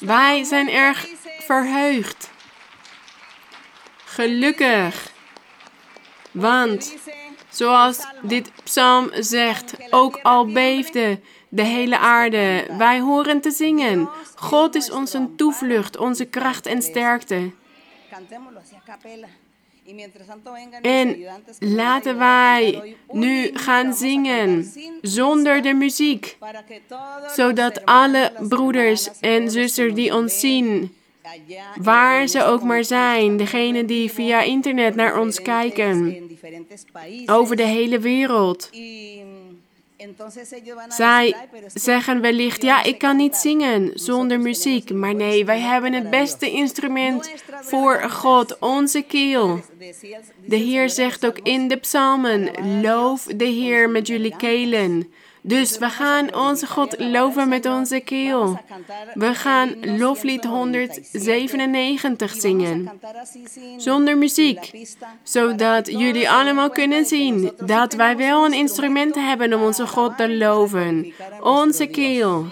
Wij zijn erg verheugd. Gelukkig. Want, zoals dit psalm zegt, ook al beefde de hele aarde, wij horen te zingen. God is onze toevlucht, onze kracht en sterkte. En laten wij nu gaan zingen zonder de muziek, zodat alle broeders en zusters die ons zien, waar ze ook maar zijn, degene die via internet naar ons kijken, over de hele wereld. Zij zeggen wellicht, ja, ik kan niet zingen zonder muziek. Maar nee, wij hebben het beste instrument voor God, onze keel. De Heer zegt ook in de psalmen, loof de Heer met jullie kelen. Dus we gaan onze God loven met onze keel. We gaan loflied 197 zingen. Zonder muziek. Zodat jullie allemaal kunnen zien dat wij wel een instrument hebben om onze God te loven. Onze keel.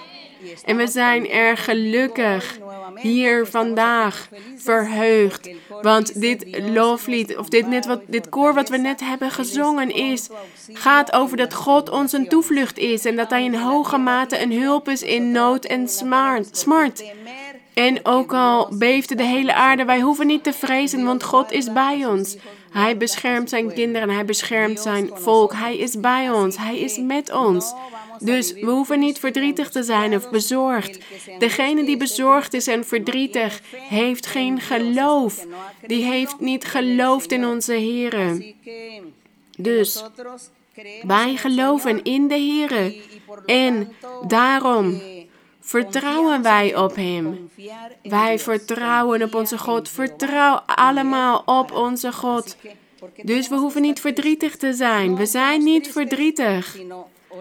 En we zijn erg gelukkig hier vandaag verheugd. Want dit loflied, of dit, net wat, dit koor wat we net hebben gezongen, is, gaat over dat God ons een toevlucht is. En dat Hij in hoge mate een hulp is in nood en smart. En ook al beefde de hele aarde, wij hoeven niet te vrezen, want God is bij ons. Hij beschermt zijn kinderen, hij beschermt zijn volk. Hij is bij ons, hij is met ons. Dus we hoeven niet verdrietig te zijn of bezorgd. Degene die bezorgd is en verdrietig, heeft geen geloof. Die heeft niet geloofd in onze Here. Dus wij geloven in de Here. En daarom vertrouwen wij op Hem. Wij vertrouwen op onze God. Vertrouw allemaal op onze God. Dus we hoeven niet verdrietig te zijn. We zijn niet verdrietig.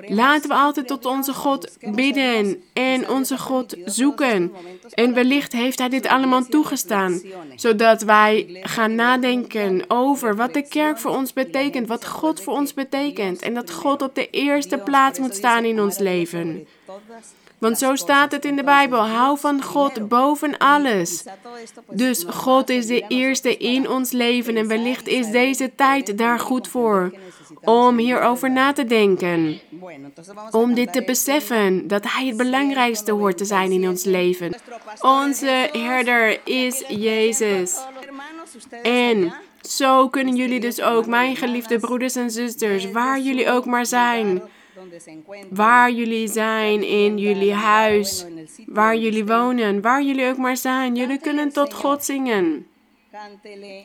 Laten we altijd tot onze God bidden en onze God zoeken. En wellicht heeft Hij dit allemaal toegestaan, zodat wij gaan nadenken over wat de kerk voor ons betekent, wat God voor ons betekent. En dat God op de eerste plaats moet staan in ons leven. Want zo staat het in de Bijbel. Hou van God boven alles. Dus God is de eerste in ons leven en wellicht is deze tijd daar goed voor. Om hierover na te denken. Om dit te beseffen dat Hij het belangrijkste hoort te zijn in ons leven. Onze herder is Jezus. En zo kunnen jullie dus ook, mijn geliefde broeders en zusters, waar jullie ook maar zijn Waar jullie zijn in jullie huis, waar jullie wonen, waar jullie ook maar zijn, jullie kunnen tot God zingen.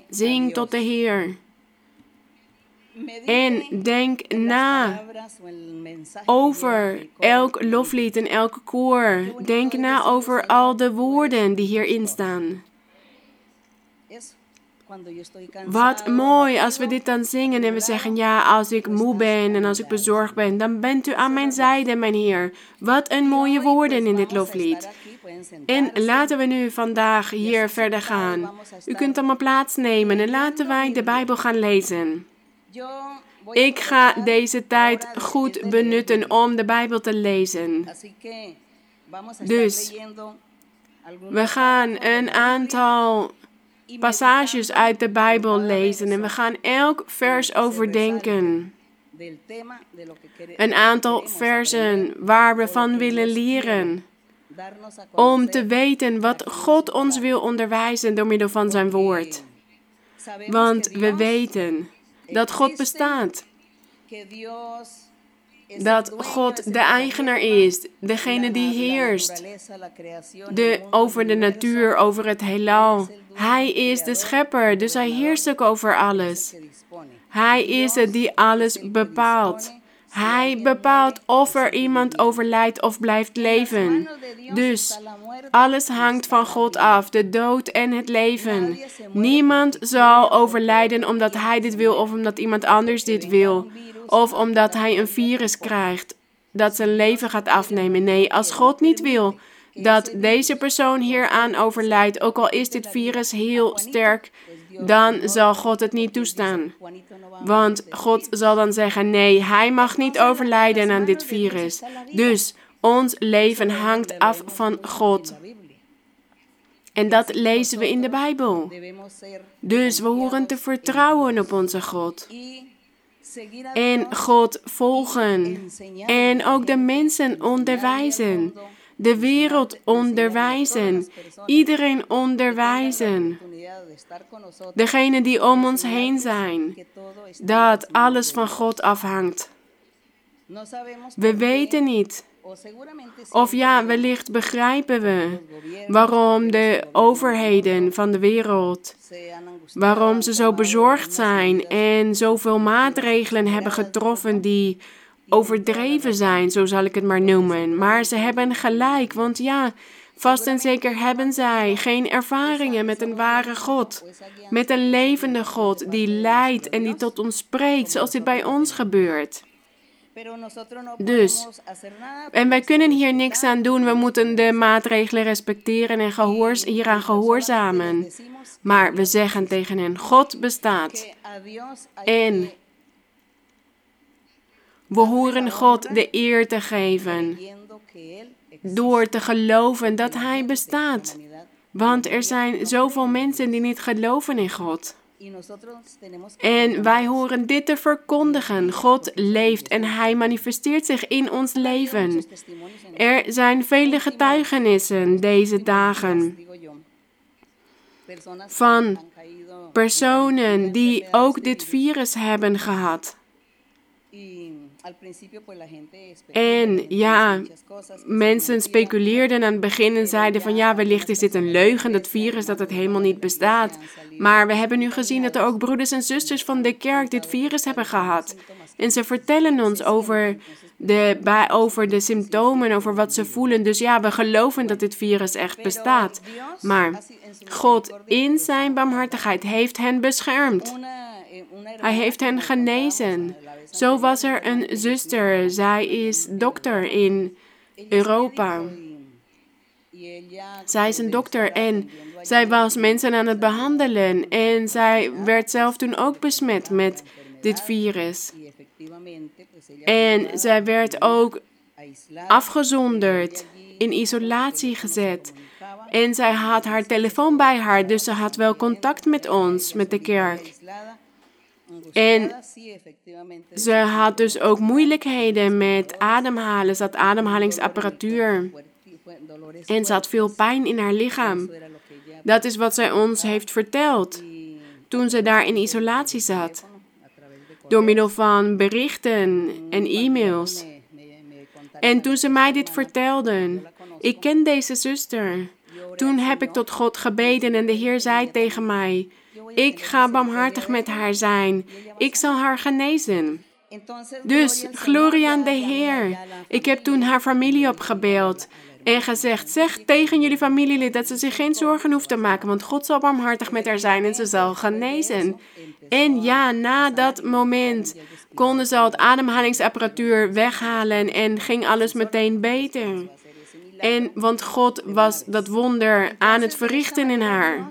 Zing tot de Heer. En denk na over elk loflied en elke koor. Denk na over al de woorden die hierin staan. Wat mooi als we dit dan zingen en we zeggen: Ja, als ik moe ben en als ik bezorgd ben, dan bent u aan mijn zijde, mijn Heer. Wat een mooie woorden in dit loflied. En laten we nu vandaag hier verder gaan. U kunt allemaal plaatsnemen en laten wij de Bijbel gaan lezen. Ik ga deze tijd goed benutten om de Bijbel te lezen. Dus we gaan een aantal passages uit de Bijbel lezen en we gaan elk vers overdenken. Een aantal versen waar we van willen leren. Om te weten wat God ons wil onderwijzen door middel van zijn woord. Want we weten dat God bestaat dat God de eigenaar is, degene die heerst de, over de natuur, over het heelal. Hij is de schepper, dus hij heerst ook over alles. Hij is het die alles bepaalt. Hij bepaalt of er iemand overlijdt of blijft leven. Dus alles hangt van God af, de dood en het leven. Niemand zal overlijden omdat hij dit wil of omdat iemand anders dit wil. Of omdat hij een virus krijgt dat zijn leven gaat afnemen. Nee, als God niet wil dat deze persoon hieraan overlijdt, ook al is dit virus heel sterk, dan zal God het niet toestaan. Want God zal dan zeggen: nee, hij mag niet overlijden aan dit virus. Dus ons leven hangt af van God. En dat lezen we in de Bijbel. Dus we horen te vertrouwen op onze God. En God volgen. En ook de mensen onderwijzen. De wereld onderwijzen. Iedereen onderwijzen. Degenen die om ons heen zijn. Dat alles van God afhangt. We weten niet. Of ja, wellicht begrijpen we waarom de overheden van de wereld, waarom ze zo bezorgd zijn en zoveel maatregelen hebben getroffen die overdreven zijn, zo zal ik het maar noemen. Maar ze hebben gelijk, want ja, vast en zeker hebben zij geen ervaringen met een ware God, met een levende God die leidt en die tot ons spreekt, zoals dit bij ons gebeurt. Dus, en wij kunnen hier niks aan doen. We moeten de maatregelen respecteren en gehoors, hieraan gehoorzamen. Maar we zeggen tegen hen, God bestaat. En we horen God de eer te geven door te geloven dat Hij bestaat. Want er zijn zoveel mensen die niet geloven in God. En wij horen dit te verkondigen. God leeft en Hij manifesteert zich in ons leven. Er zijn vele getuigenissen deze dagen van personen die ook dit virus hebben gehad. En ja, mensen speculeerden aan het begin en zeiden van ja, wellicht is dit een leugen, dat virus, dat het helemaal niet bestaat. Maar we hebben nu gezien dat er ook broeders en zusters van de kerk dit virus hebben gehad. En ze vertellen ons over de, over de symptomen, over wat ze voelen. Dus ja, we geloven dat dit virus echt bestaat. Maar God in zijn barmhartigheid heeft hen beschermd. Hij heeft hen genezen. Zo was er een zuster, zij is dokter in Europa. Zij is een dokter en zij was mensen aan het behandelen en zij werd zelf toen ook besmet met dit virus. En zij werd ook afgezonderd, in isolatie gezet. En zij had haar telefoon bij haar, dus ze had wel contact met ons, met de kerk. En ze had dus ook moeilijkheden met ademhalen. Ze had ademhalingsapparatuur. En ze had veel pijn in haar lichaam. Dat is wat zij ons heeft verteld toen ze daar in isolatie zat. Door middel van berichten en e-mails. En toen ze mij dit vertelden, ik ken deze zuster. Toen heb ik tot God gebeden en de Heer zei tegen mij: ik ga barmhartig met haar zijn. Ik zal haar genezen. Dus, glorie aan de Heer. Ik heb toen haar familie opgebeld en gezegd: Zeg tegen jullie familielid dat ze zich geen zorgen hoeft te maken, want God zal barmhartig met haar zijn en ze zal genezen. En ja, na dat moment konden ze al het ademhalingsapparatuur weghalen en ging alles meteen beter. En want God was dat wonder aan het verrichten in haar.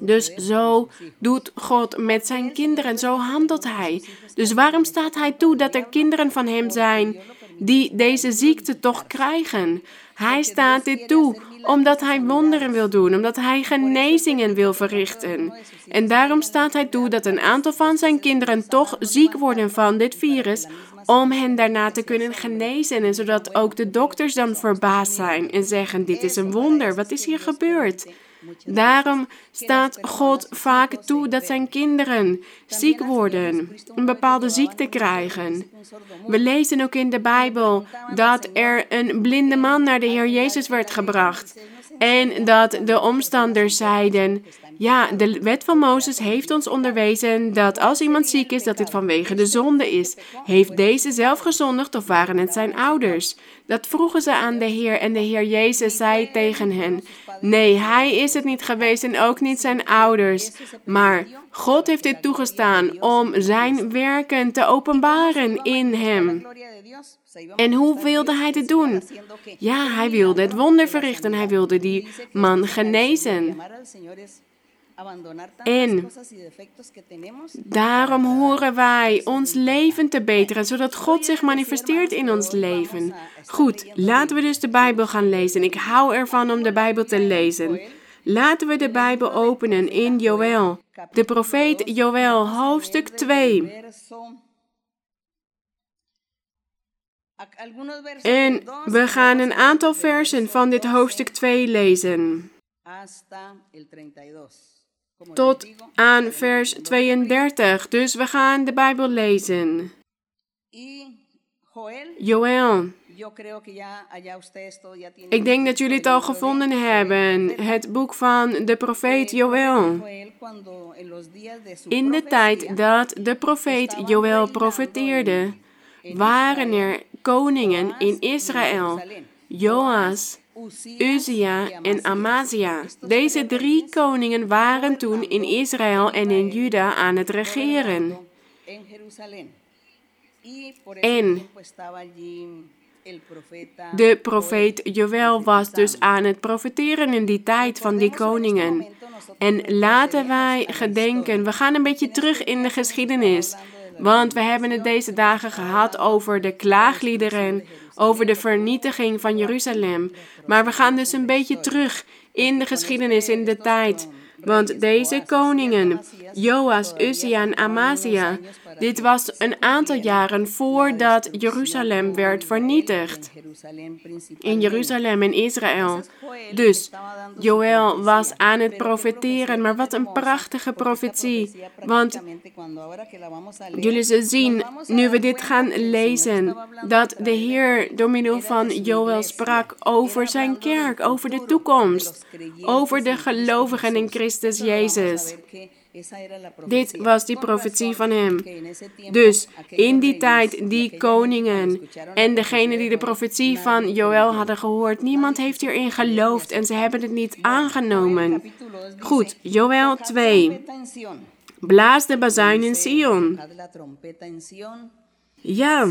Dus zo doet God met zijn kinderen, zo handelt hij. Dus waarom staat hij toe dat er kinderen van hem zijn die deze ziekte toch krijgen? Hij staat dit toe omdat hij wonderen wil doen, omdat hij genezingen wil verrichten. En daarom staat hij toe dat een aantal van zijn kinderen toch ziek worden van dit virus, om hen daarna te kunnen genezen. En zodat ook de dokters dan verbaasd zijn en zeggen: Dit is een wonder, wat is hier gebeurd? Daarom staat God vaak toe dat zijn kinderen ziek worden, een bepaalde ziekte krijgen. We lezen ook in de Bijbel dat er een blinde man naar de Heer Jezus werd gebracht. En dat de omstanders zeiden: Ja, de wet van Mozes heeft ons onderwezen dat als iemand ziek is, dat dit vanwege de zonde is. Heeft deze zelf gezondigd of waren het zijn ouders? Dat vroegen ze aan de Heer en de Heer Jezus zei tegen hen: Nee, hij is het niet geweest en ook niet zijn ouders. Maar God heeft dit toegestaan om zijn werken te openbaren in hem. En hoe wilde hij dit doen? Ja, hij wilde het wonder verrichten. Hij wilde die man genezen. En daarom horen wij ons leven te beteren, zodat God zich manifesteert in ons leven. Goed, laten we dus de Bijbel gaan lezen. Ik hou ervan om de Bijbel te lezen. Laten we de Bijbel openen in Joël. De profeet Joël, hoofdstuk 2. En we gaan een aantal versen van dit hoofdstuk 2 lezen. Tot aan vers 32. Dus we gaan de Bijbel lezen. Joël. Ik denk dat jullie het al gevonden hebben, het boek van de profeet Joël. In de tijd dat de profeet Joël profeteerde, waren er koningen in Israël, Joas, Uzia en Amazia. Deze drie koningen waren toen in Israël en in Juda aan het regeren. En de profeet Joël was dus aan het profeteren in die tijd van die koningen. En laten wij gedenken, we gaan een beetje terug in de geschiedenis. Want we hebben het deze dagen gehad over de klaagliederen, over de vernietiging van Jeruzalem. Maar we gaan dus een beetje terug in de geschiedenis, in de tijd. Want deze koningen, Joas, Uzia en Amazia, dit was een aantal jaren voordat Jeruzalem werd vernietigd. In Jeruzalem in Israël. Dus Joël was aan het profeteren, maar wat een prachtige profetie. Want jullie zullen zien, nu we dit gaan lezen, dat de Heer door middel van Joël sprak over zijn kerk, over de toekomst, over de gelovigen in Christus Jezus. Dit was die profetie van hem. Dus in die tijd, die koningen en degenen die de profetie van Joël hadden gehoord, niemand heeft hierin geloofd en ze hebben het niet aangenomen. Goed, Joël 2. Blaas de bazuin in Sion. Ja,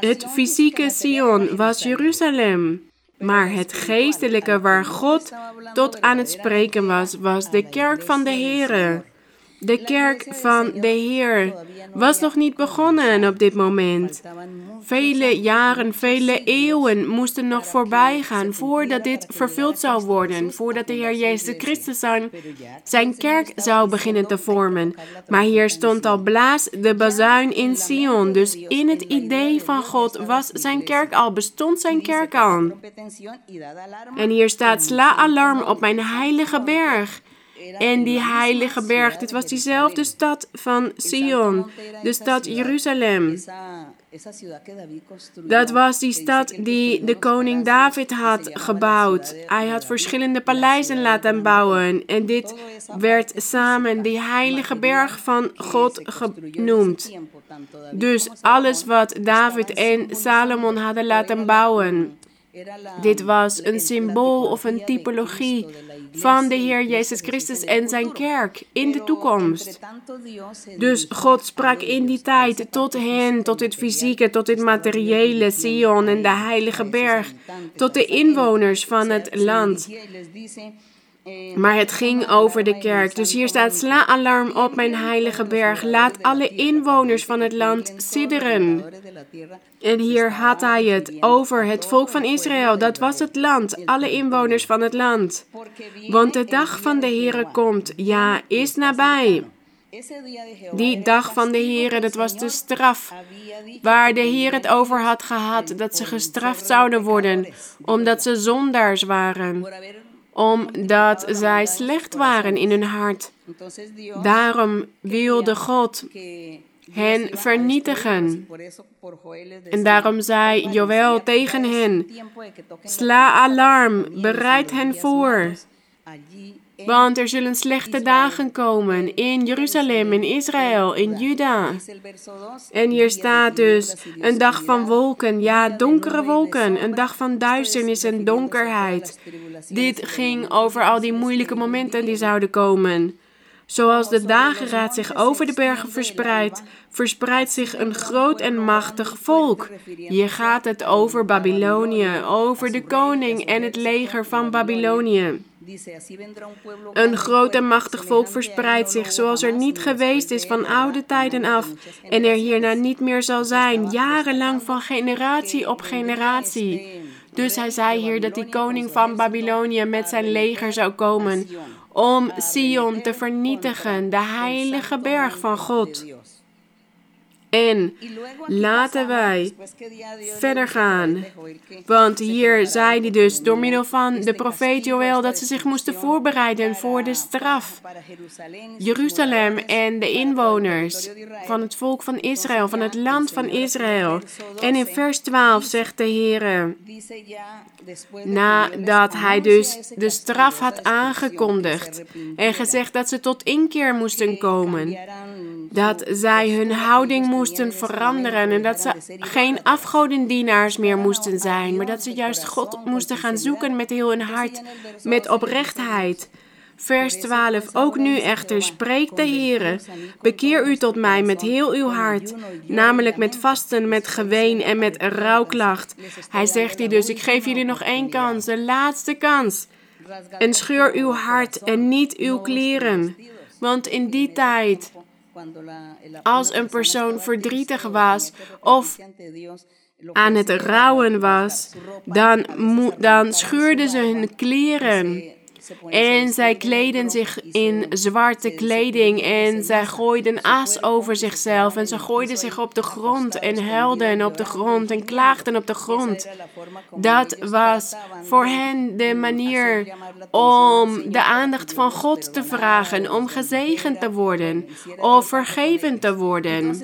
het fysieke Sion was Jeruzalem. Maar het geestelijke waar God tot aan het spreken was, was de kerk van de Here. De kerk van de Heer was nog niet begonnen op dit moment. Vele jaren, vele eeuwen moesten nog voorbij gaan voordat dit vervuld zou worden, voordat de Heer Jezus Christus zijn, zijn kerk zou beginnen te vormen. Maar hier stond al blaas de bazuin in Sion, dus in het idee van God was zijn kerk al, bestond zijn kerk al. En hier staat sla alarm op mijn heilige berg. En die heilige berg, dit was diezelfde stad van Sion, de stad Jeruzalem. Dat was die stad die de koning David had gebouwd. Hij had verschillende paleizen laten bouwen. En dit werd samen die heilige berg van God genoemd. Dus alles wat David en Salomon hadden laten bouwen. Dit was een symbool of een typologie van de Heer Jezus Christus en zijn kerk in de toekomst. Dus God sprak in die tijd tot hen, tot het fysieke, tot het materiële, Sion en de heilige berg, tot de inwoners van het land. Maar het ging over de kerk. Dus hier staat: Sla alarm op mijn heilige berg. Laat alle inwoners van het land sidderen. En hier had hij het over het volk van Israël. Dat was het land, alle inwoners van het land. Want de dag van de Heere komt, ja, is nabij. Die dag van de Heere, dat was de straf. Waar de Heer het over had gehad dat ze gestraft zouden worden, omdat ze zondaars waren omdat zij slecht waren in hun hart. Daarom wilde God hen vernietigen. En daarom zei Joël tegen hen: Sla alarm, bereid hen voor. Want er zullen slechte dagen komen in Jeruzalem, in Israël, in Juda. En hier staat dus een dag van wolken, ja, donkere wolken, een dag van duisternis en donkerheid. Dit ging over al die moeilijke momenten die zouden komen. Zoals de dageraad zich over de bergen verspreidt, verspreidt zich een groot en machtig volk. Hier gaat het over Babylonië, over de koning en het leger van Babylonië. Een groot en machtig volk verspreidt zich zoals er niet geweest is van oude tijden af en er hierna niet meer zal zijn, jarenlang van generatie op generatie. Dus hij zei hier dat die koning van Babylonië met zijn leger zou komen om Sion te vernietigen, de heilige berg van God. En laten wij verder gaan. Want hier zei hij dus door middel van de profeet Joël dat ze zich moesten voorbereiden voor de straf. Jeruzalem en de inwoners van het volk van Israël, van het land van Israël. En in vers 12 zegt de Heer, nadat hij dus de straf had aangekondigd en gezegd dat ze tot inkeer moesten komen, dat zij hun houding moesten veranderen en dat ze geen afgodendienaars meer moesten zijn, maar dat ze juist God moesten gaan zoeken met heel hun hart, met oprechtheid. Vers 12. Ook nu echter spreekt de Heere: Bekeer u tot mij met heel uw hart, namelijk met vasten, met geween en met rouwklacht. Hij zegt hier dus: Ik geef jullie nog één kans, de laatste kans. En scheur uw hart en niet uw kleren. Want in die tijd als een persoon verdrietig was of aan het rouwen was, dan, dan scheurden ze hun kleren. En zij kleden zich in zwarte kleding en zij gooiden as over zichzelf en ze gooiden zich op de grond en huilden op de grond en klaagden op de grond. Dat was voor hen de manier om de aandacht van God te vragen, om gezegend te worden of vergeven te worden.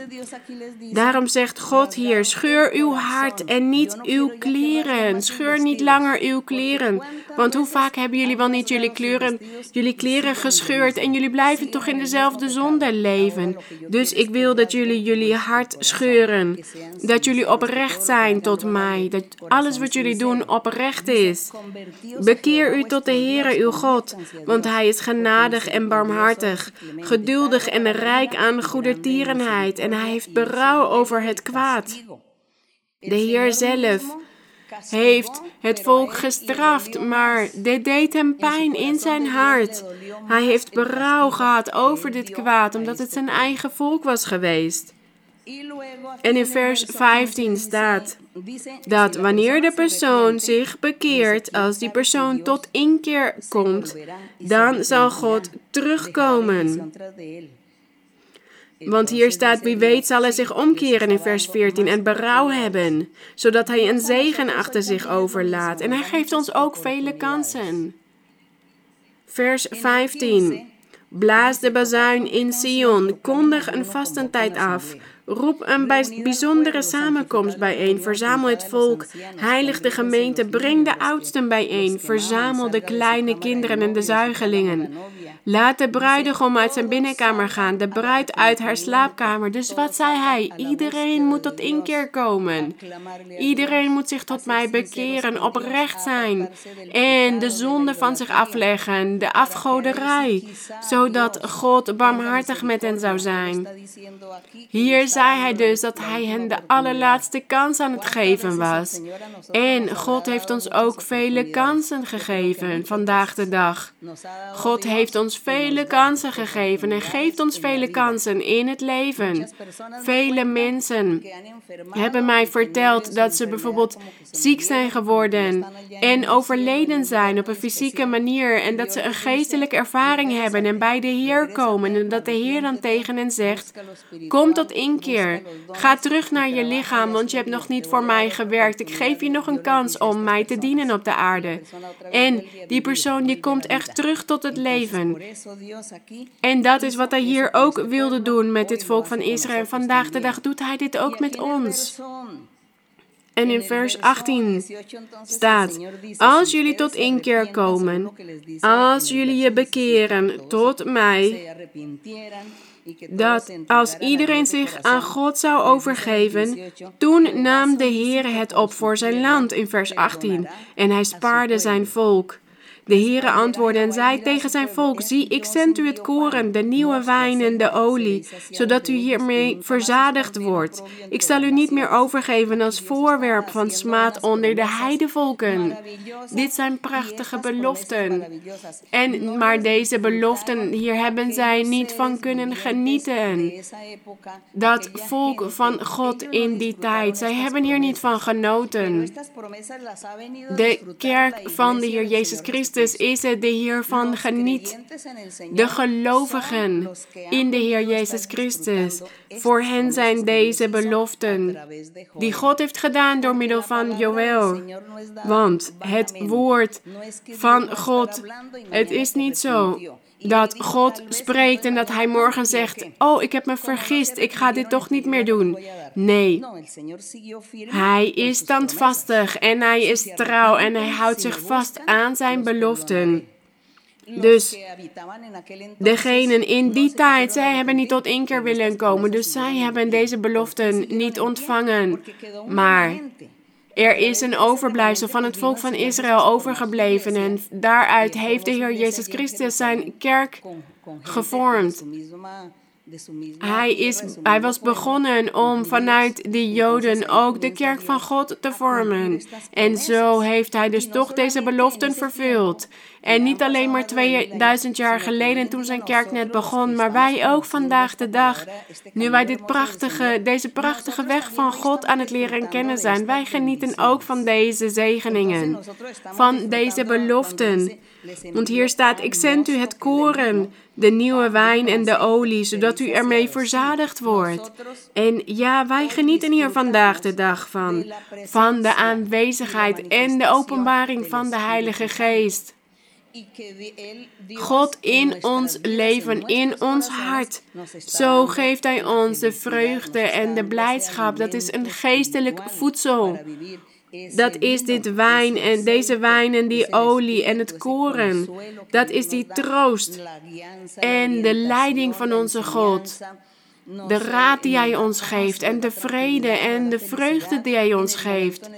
Daarom zegt God hier: scheur uw hart en niet uw kleren. Scheur niet langer uw kleren. Want hoe vaak hebben jullie wel niet jullie kleren, jullie kleren gescheurd en jullie blijven toch in dezelfde zonde leven. Dus ik wil dat jullie jullie hart scheuren. Dat jullie oprecht zijn tot mij. Dat alles wat jullie doen oprecht is. Bekeer u tot de Heere uw God, want Hij is genadig en barmhartig, geduldig en rijk aan goedertierenheid en Hij heeft berouw over het kwaad. De Heer zelf heeft het volk gestraft, maar dit deed hem pijn in zijn hart. Hij heeft berouw gehad over dit kwaad, omdat het zijn eigen volk was geweest. En in vers 15 staat dat wanneer de persoon zich bekeert, als die persoon tot inkeer komt, dan zal God terugkomen. Want hier staat, wie weet zal hij zich omkeren in vers 14 en berouw hebben, zodat hij een zegen achter zich overlaat. En hij geeft ons ook vele kansen. Vers 15. Blaas de bazuin in Sion, kondig een vastentijd af. Roep een bijzondere samenkomst bijeen. Verzamel het volk. Heilig de gemeente. Breng de oudsten bijeen. Verzamel de kleine kinderen en de zuigelingen. Laat de bruidegom uit zijn binnenkamer gaan, de bruid uit haar slaapkamer. Dus wat zei hij? Iedereen moet tot inkeer komen. Iedereen moet zich tot mij bekeren, oprecht zijn en de zonde van zich afleggen, de afgoderij, zodat God barmhartig met hen zou zijn. Hier zei hij dus dat hij hen de allerlaatste kans aan het geven was. En God heeft ons ook vele kansen gegeven vandaag de dag. God heeft ons vele kansen gegeven en geeft ons vele kansen in het leven. Vele mensen hebben mij verteld dat ze bijvoorbeeld ziek zijn geworden en overleden zijn op een fysieke manier en dat ze een geestelijke ervaring hebben en bij de Heer komen en dat de Heer dan tegen hen zegt: Kom tot ga terug naar je lichaam, want je hebt nog niet voor mij gewerkt. Ik geef je nog een kans om mij te dienen op de aarde. En die persoon die komt echt terug tot het leven. En dat is wat hij hier ook wilde doen met dit volk van Israël. Vandaag de dag doet hij dit ook met ons. En in vers 18 staat: Als jullie tot inkeer komen, als jullie je bekeren tot mij, dat als iedereen zich aan God zou overgeven, toen nam de Heer het op voor zijn land in vers 18 en hij spaarde zijn volk. De Heere antwoordde en zei tegen zijn volk: Zie, ik zend u het koren, de nieuwe wijn en de olie, zodat u hiermee verzadigd wordt. Ik zal u niet meer overgeven als voorwerp van smaad onder de heidevolken. Dit zijn prachtige beloften. En maar deze beloften, hier hebben zij niet van kunnen genieten. Dat volk van God in die tijd, zij hebben hier niet van genoten. De kerk van de Heer Jezus Christus is het de Heer van geniet. De gelovigen in de Heer Jezus Christus. Voor hen zijn deze beloften die God heeft gedaan door middel van Joël. Want het woord van God, het is niet zo dat God spreekt en dat hij morgen zegt: Oh, ik heb me vergist, ik ga dit toch niet meer doen. Nee, hij is standvastig en hij is trouw en hij houdt zich vast aan zijn beloften. Dus degenen in die tijd, zij hebben niet tot één keer willen komen. Dus zij hebben deze beloften niet ontvangen. Maar er is een overblijfsel van het volk van Israël overgebleven en daaruit heeft de Heer Jezus Christus zijn kerk gevormd. Hij, is, hij was begonnen om vanuit de Joden ook de kerk van God te vormen. En zo heeft hij dus toch deze beloften vervuld. En niet alleen maar 2000 jaar geleden toen zijn kerk net begon, maar wij ook vandaag de dag. Nu wij dit prachtige, deze prachtige weg van God aan het leren kennen zijn, wij genieten ook van deze zegeningen, van deze beloften. Want hier staat, ik zend u het koren, de nieuwe wijn en de olie, zodat u ermee verzadigd wordt. En ja, wij genieten hier vandaag de dag van, van de aanwezigheid en de openbaring van de Heilige Geest. God in ons leven, in ons hart. Zo geeft Hij ons de vreugde en de blijdschap. Dat is een geestelijk voedsel. Dat is dit wijn en deze wijn en die olie en het koren. Dat is die troost en de leiding van onze God de raad die Hij ons geeft en de vrede en de vreugde die Hij ons geeft.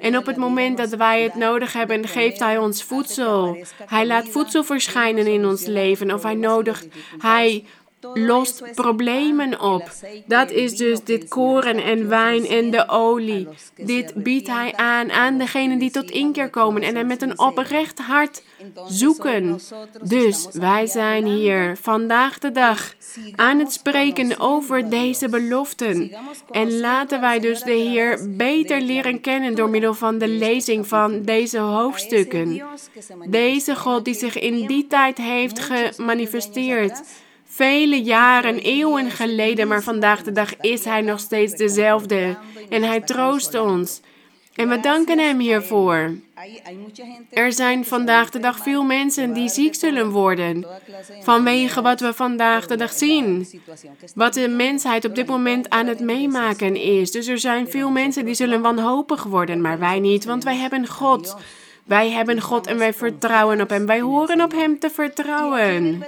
En op het moment dat wij het nodig hebben, geeft Hij ons voedsel. Hij laat voedsel verschijnen in ons leven of Hij nodigt, Hij lost problemen op. Dat is dus dit koren en wijn en de olie. Dit biedt hij aan aan degenen die tot inkeer komen en hem met een oprecht hart zoeken. Dus wij zijn hier vandaag de dag aan het spreken over deze beloften. En laten wij dus de Heer beter leren kennen door middel van de lezing van deze hoofdstukken. Deze God die zich in die tijd heeft gemanifesteerd vele jaren, eeuwen geleden, maar vandaag de dag is Hij nog steeds dezelfde. En Hij troost ons. En we danken Hem hiervoor. Er zijn vandaag de dag veel mensen die ziek zullen worden. Vanwege wat we vandaag de dag zien. Wat de mensheid op dit moment aan het meemaken is. Dus er zijn veel mensen die zullen wanhopig worden, maar wij niet, want wij hebben God. Wij hebben God en wij vertrouwen op Hem. Wij horen op Hem te vertrouwen.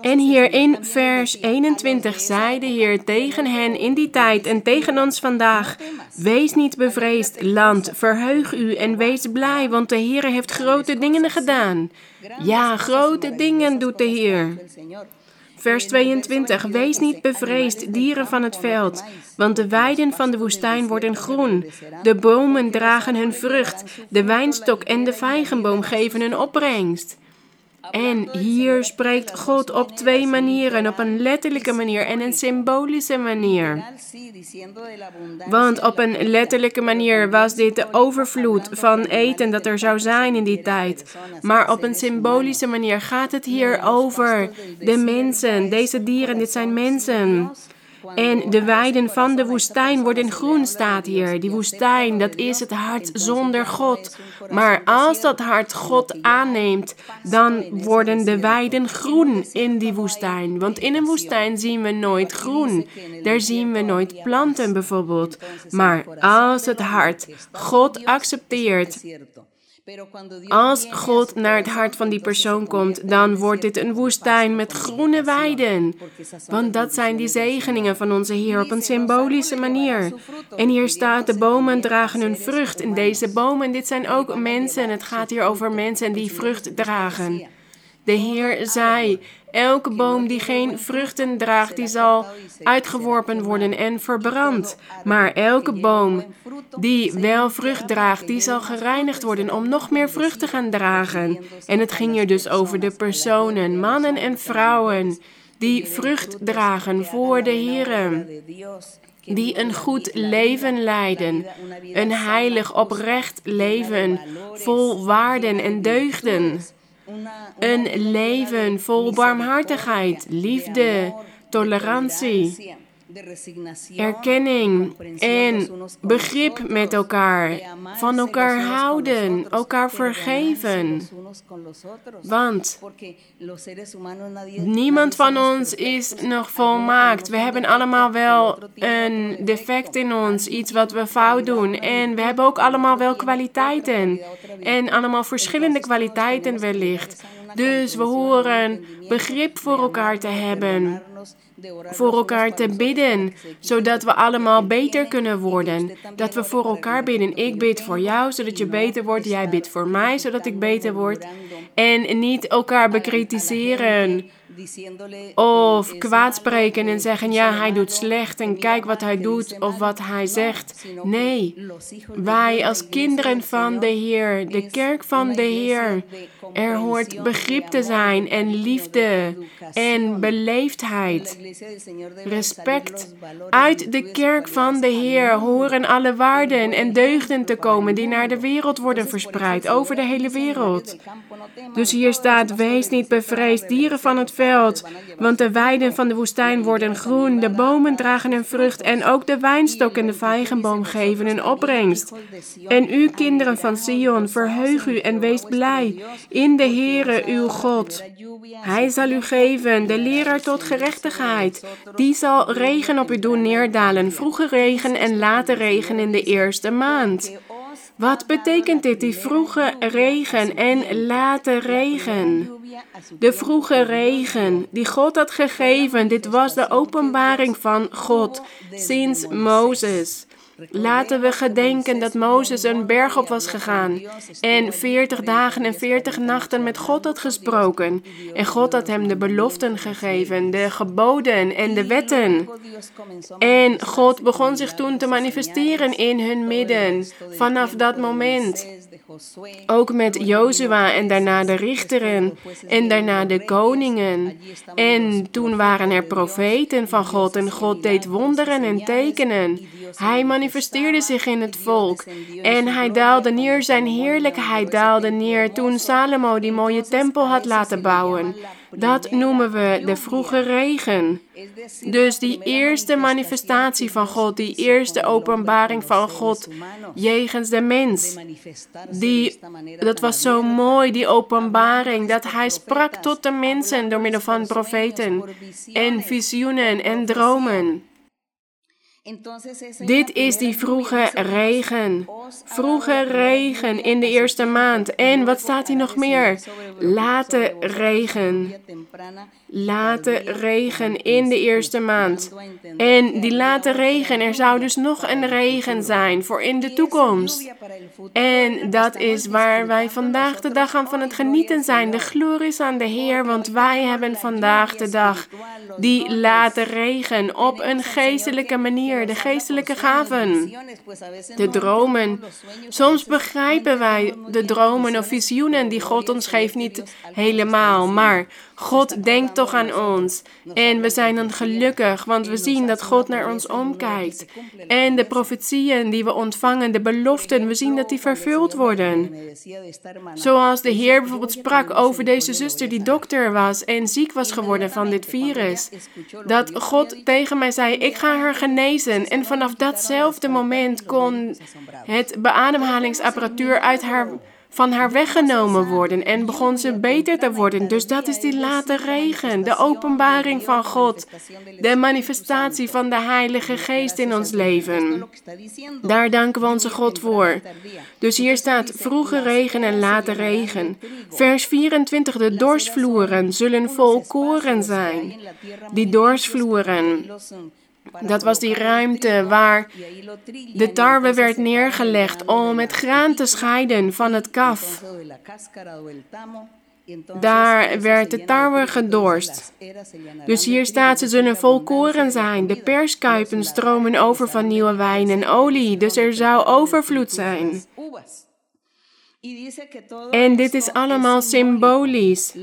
En hier in vers 21 zei de Heer tegen hen in die tijd en tegen ons vandaag: Wees niet bevreesd, land, verheug u en wees blij, want de Heer heeft grote dingen gedaan. Ja, grote dingen doet de Heer. Vers 22. Wees niet bevreesd, dieren van het veld, want de weiden van de woestijn worden groen. De bomen dragen hun vrucht, de wijnstok en de vijgenboom geven hun opbrengst. En hier spreekt God op twee manieren, op een letterlijke manier en een symbolische manier. Want op een letterlijke manier was dit de overvloed van eten dat er zou zijn in die tijd. Maar op een symbolische manier gaat het hier over de mensen. Deze dieren, dit zijn mensen. En de weiden van de woestijn worden groen, staat hier. Die woestijn, dat is het hart zonder God. Maar als dat hart God aanneemt, dan worden de weiden groen in die woestijn. Want in een woestijn zien we nooit groen. Daar zien we nooit planten bijvoorbeeld. Maar als het hart God accepteert, Als God naar het hart van die persoon komt, dan wordt dit een woestijn met groene weiden. Want dat zijn die zegeningen van onze Heer op een symbolische manier. En hier staat, de bomen dragen hun vrucht. En deze bomen, dit zijn ook mensen. Het gaat hier over mensen die vrucht dragen. De Heer zei, elke boom die geen vruchten draagt, die zal uitgeworpen worden en verbrand. Maar elke boom die wel vrucht draagt, die zal gereinigd worden om nog meer vrucht te gaan dragen. En het ging hier dus over de personen, mannen en vrouwen, die vrucht dragen voor de Heer die een goed leven leiden, een heilig, oprecht leven, vol waarden en deugden. Een leven vol barmhartigheid, liefde, tolerantie, erkenning en begrip met elkaar, van elkaar houden, elkaar vergeven. Want niemand van ons is nog volmaakt. We hebben allemaal wel een defect in ons, iets wat we fout doen. En we hebben ook allemaal wel kwaliteiten. En allemaal verschillende kwaliteiten wellicht. Dus we horen begrip voor elkaar te hebben voor elkaar te bidden, zodat we allemaal beter kunnen worden. Dat we voor elkaar bidden. Ik bid voor jou, zodat je beter wordt. Jij bidt voor mij, zodat ik beter word. En niet elkaar bekritiseren of kwaadspreken en zeggen, ja, hij doet slecht en kijk wat hij doet of wat hij zegt. Nee, wij als kinderen van de Heer, de kerk van de Heer, er hoort begrip te zijn en liefde en beleefdheid. Respect. Uit de kerk van de Heer horen alle waarden en deugden te komen die naar de wereld worden verspreid, over de hele wereld. Dus hier staat, wees niet bevreesd, dieren van het veld, want de weiden van de woestijn worden groen, de bomen dragen een vrucht en ook de wijnstok en de vijgenboom geven een opbrengst. En u, kinderen van Sion, verheug u en wees blij in de Heere uw God. Hij zal u geven, de leraar tot gerechtigheid. Die zal regen op u doen neerdalen, vroege regen en late regen in de eerste maand. Wat betekent dit, die vroege regen en late regen? De vroege regen die God had gegeven, dit was de openbaring van God sinds Mozes. Laten we gedenken dat Mozes een berg op was gegaan en veertig dagen en veertig nachten met God had gesproken. En God had hem de beloften gegeven, de geboden en de wetten. En God begon zich toen te manifesteren in hun midden vanaf dat moment. Ook met Jozua en daarna de richteren en daarna de koningen. En toen waren er profeten van God en God deed wonderen en tekenen. Hij manifesteerde zich in het volk en hij daalde neer, zijn heerlijkheid daalde neer toen Salomo die mooie tempel had laten bouwen. Dat noemen we de vroege regen. Dus die eerste manifestatie van God, die eerste openbaring van God jegens de mens. Die, dat was zo mooi, die openbaring, dat hij sprak tot de mensen door middel van profeten en visioenen en dromen. Dit is die vroege regen. Vroege regen in de eerste maand. En wat staat hier nog meer? Late regen. Late regen in de eerste maand. En die late regen, er zou dus nog een regen zijn voor in de toekomst. En dat is waar wij vandaag de dag aan van het genieten zijn. De glorie is aan de Heer, want wij hebben vandaag de dag die late regen op een geestelijke manier, de geestelijke gaven, de dromen. Soms begrijpen wij de dromen of visioenen die God ons geeft niet helemaal, maar God denkt toch aan ons. En we zijn dan gelukkig, want we zien dat God naar ons omkijkt. En de profetieën die we ontvangen, de beloften, we zien dat die vervuld worden. Zoals de Heer bijvoorbeeld sprak over deze zuster die dokter was en ziek was geworden van dit virus. Dat God tegen mij zei, ik ga haar genezen. En vanaf datzelfde moment kon het beademhalingsapparatuur uit haar van haar weggenomen worden en begon ze beter te worden. Dus dat is die late regen, de openbaring van God, de manifestatie van de Heilige Geest in ons leven. Daar danken we onze God voor. Dus hier staat vroege regen en late regen. Vers 24, de dorsvloeren zullen vol koren zijn. Die dorsvloeren. Dat was die ruimte waar de tarwe werd neergelegd om het graan te scheiden van het kaf. Daar werd de tarwe gedorst. Dus hier staat, ze zullen vol koren zijn. De perskuipen stromen over van nieuwe wijn en olie. Dus er zou overvloed zijn. En dit is allemaal symbolisch.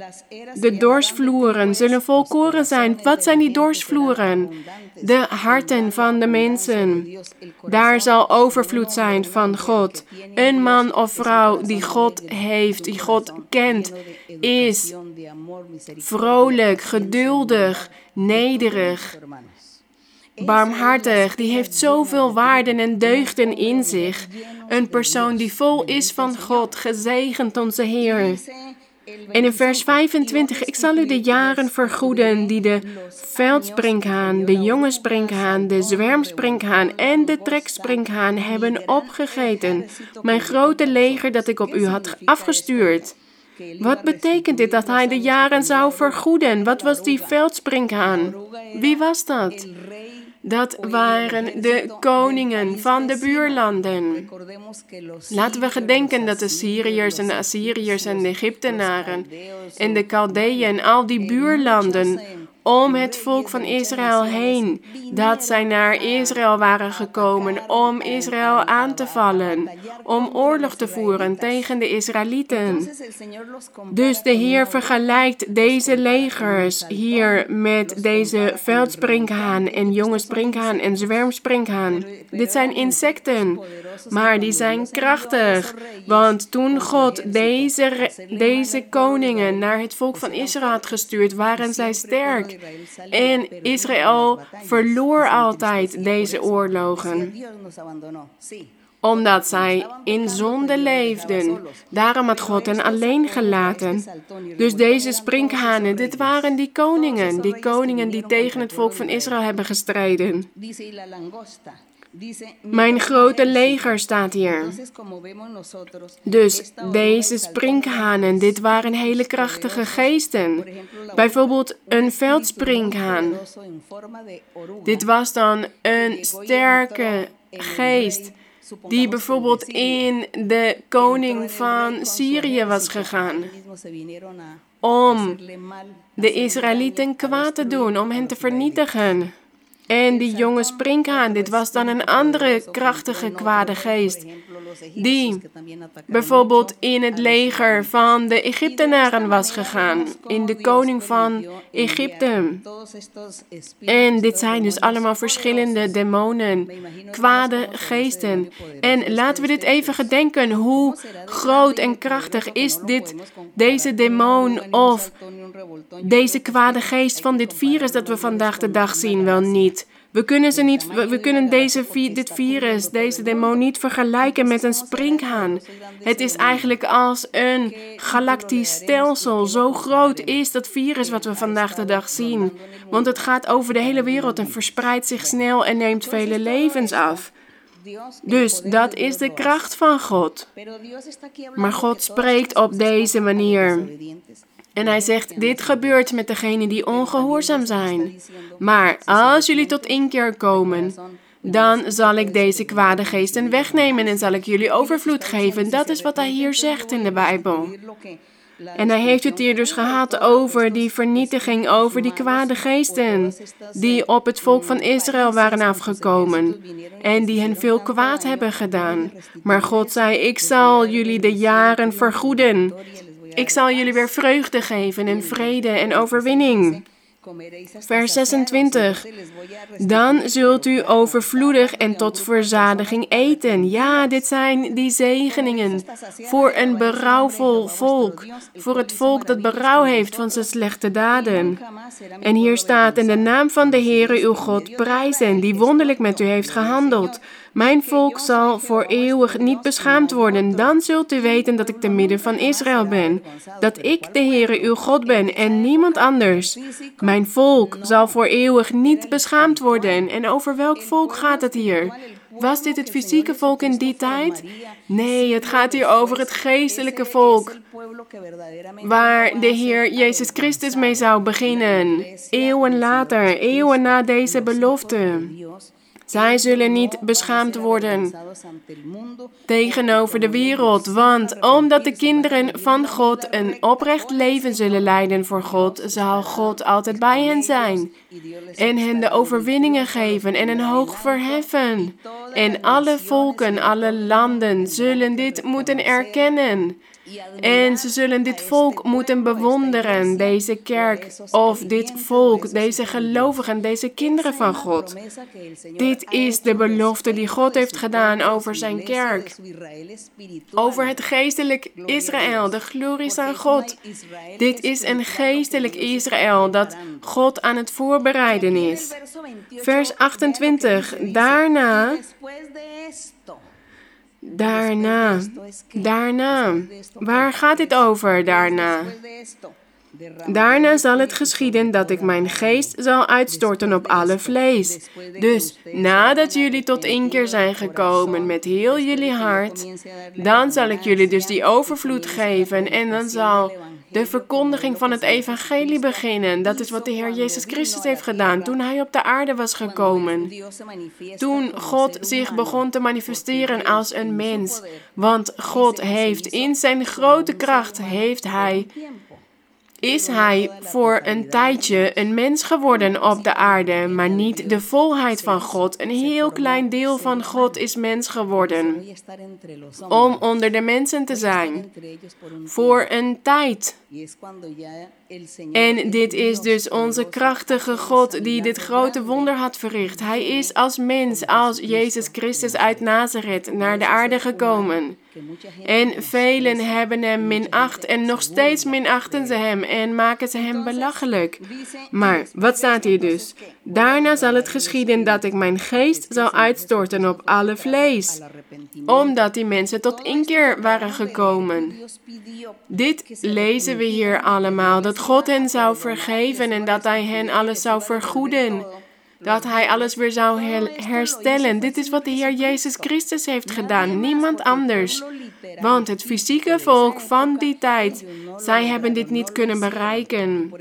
De dorsvloeren zullen volkoren zijn. Wat zijn die dorsvloeren? De harten van de mensen. Daar zal overvloed zijn van God. Een man of vrouw die God heeft, die God kent, is vrolijk, geduldig, nederig barmhartig, die heeft zoveel waarden en deugden in zich. Een persoon die vol is van God, gezegend onze Heer. En in vers 25, ik zal u de jaren vergoeden die de veldsprinkhaan, de jonge sprinkhaan, de zwermsprinkhaan en de treksprinkhaan hebben opgegeten. Mijn grote leger dat ik op u had afgestuurd. Wat betekent dit dat hij de jaren zou vergoeden? Wat was die veldsprinkhaan? Wie was dat? Dat waren de koningen van de buurlanden. Laten we gedenken dat de Syriërs en de Assyriërs en de Egyptenaren en de Chaldeeën en al die buurlanden om het volk van Israël heen, dat zij naar Israël waren gekomen om Israël aan te vallen, om oorlog te voeren tegen de Israëlieten. Dus de Heer vergelijkt deze legers hier met deze veldsprinkhaan en jonge sprinkhaan en zwermsprinkhaan. Dit zijn insecten, maar die zijn krachtig, want toen God deze, deze koningen naar het volk van Israël had gestuurd, waren zij sterk. En Israël verloor altijd deze oorlogen omdat zij in zonde leefden. Daarom had God hen alleen gelaten. Dus deze sprinkhanen, dit waren die koningen, die koningen die tegen het volk van Israël hebben gestreden. Mijn grote leger staat hier. Dus deze sprinkhanen, dit waren hele krachtige geesten. Bijvoorbeeld een veldsprinkhaan. Dit was dan een sterke geest die bijvoorbeeld in de koning van Syrië was gegaan om de Israëlieten kwaad te doen, om hen te vernietigen. En die jonge sprinkhaan, dit was dan een andere krachtige kwade geest die bijvoorbeeld in het leger van de Egyptenaren was gegaan, in de koning van Egypte. En dit zijn dus allemaal verschillende demonen, kwade geesten. En laten we dit even gedenken, hoe groot en krachtig is dit, deze demon of deze kwade geest van dit virus dat we vandaag de dag zien wel niet. We kunnen, ze niet, we, kunnen deze, dit virus, deze demon niet vergelijken met een sprinkhaan. Het is eigenlijk als een galactisch stelsel. Zo groot is dat virus wat we vandaag de dag zien. Want het gaat over de hele wereld en verspreidt zich snel en neemt vele levens af. Dus dat is de kracht van God. Maar God spreekt op deze manier. En hij zegt, dit gebeurt met degenen die ongehoorzaam zijn. Maar als jullie tot inkeer komen, dan zal ik deze kwade geesten wegnemen en zal ik jullie overvloed geven. Dat is wat hij hier zegt in de Bijbel. En hij heeft het hier dus gehad over die vernietiging, over die kwade geesten die op het volk van Israël waren afgekomen en die hen veel kwaad hebben gedaan. Maar God zei, ik zal jullie de jaren vergoeden ik zal jullie weer vreugde geven en vrede en overwinning. Vers 26. Dan zult u overvloedig en tot verzadiging eten. Ja, dit zijn die zegeningen voor een berouwvol volk. Voor het volk dat berouw heeft van zijn slechte daden. En hier staat in de naam van de Heere uw God prijzen, die wonderlijk met u heeft gehandeld. Mijn volk zal voor eeuwig niet beschaamd worden. Dan zult u weten dat ik te midden van Israël ben. Dat ik de Heere uw God ben en niemand anders. Mijn volk zal voor eeuwig niet beschaamd worden. En over welk volk gaat het hier? Was dit het fysieke volk in die tijd? Nee, het gaat hier over het geestelijke volk. Waar de Heer Jezus Christus mee zou beginnen. Eeuwen later, eeuwen na deze belofte. Zij zullen niet beschaamd worden tegenover de wereld, want omdat de kinderen van God een oprecht leven zullen leiden voor God, zal God altijd bij hen zijn en hen de overwinningen geven en een hoog verheffen. En alle volken, alle landen zullen dit moeten erkennen. En ze zullen dit volk moeten bewonderen, deze kerk of dit volk, deze gelovigen, deze kinderen van God. Dit is de belofte die God heeft gedaan over zijn kerk, over het geestelijk Israël, de glorie aan God. Dit is een geestelijk Israël dat God aan het voorbereiden is. Vers 28. Daarna Daarna, daarna. Waar gaat dit over daarna? Daarna zal het geschieden dat ik mijn geest zal uitstorten op alle vlees. Dus nadat jullie tot inkeer zijn gekomen met heel jullie hart, dan zal ik jullie dus die overvloed geven en dan zal de verkondiging van het evangelie beginnen. Dat is wat de Heer Jezus Christus heeft gedaan toen hij op de aarde was gekomen. Toen God zich begon te manifesteren als een mens. Want God heeft in zijn grote kracht, heeft hij is hij voor een tijdje een mens geworden op de aarde, maar niet de volheid van God. Een heel klein deel van God is mens geworden om onder de mensen te zijn voor een tijd. En dit is dus onze krachtige God die dit grote wonder had verricht. Hij is als mens, als Jezus Christus uit Nazareth naar de aarde gekomen. En velen hebben hem minacht en nog steeds minachten ze hem en maken ze hem belachelijk. Maar wat staat hier dus? Daarna zal het geschieden dat ik mijn geest zal uitstorten op alle vlees, omdat die mensen tot inkeer waren gekomen. Dit lezen we hier allemaal, dat God hen zou vergeven en dat Hij hen alles zou vergoeden dat hij alles weer zou herstellen. Dit is wat de Heer Jezus Christus heeft gedaan, niemand anders. Want het fysieke volk van die tijd, zij hebben dit niet kunnen bereiken.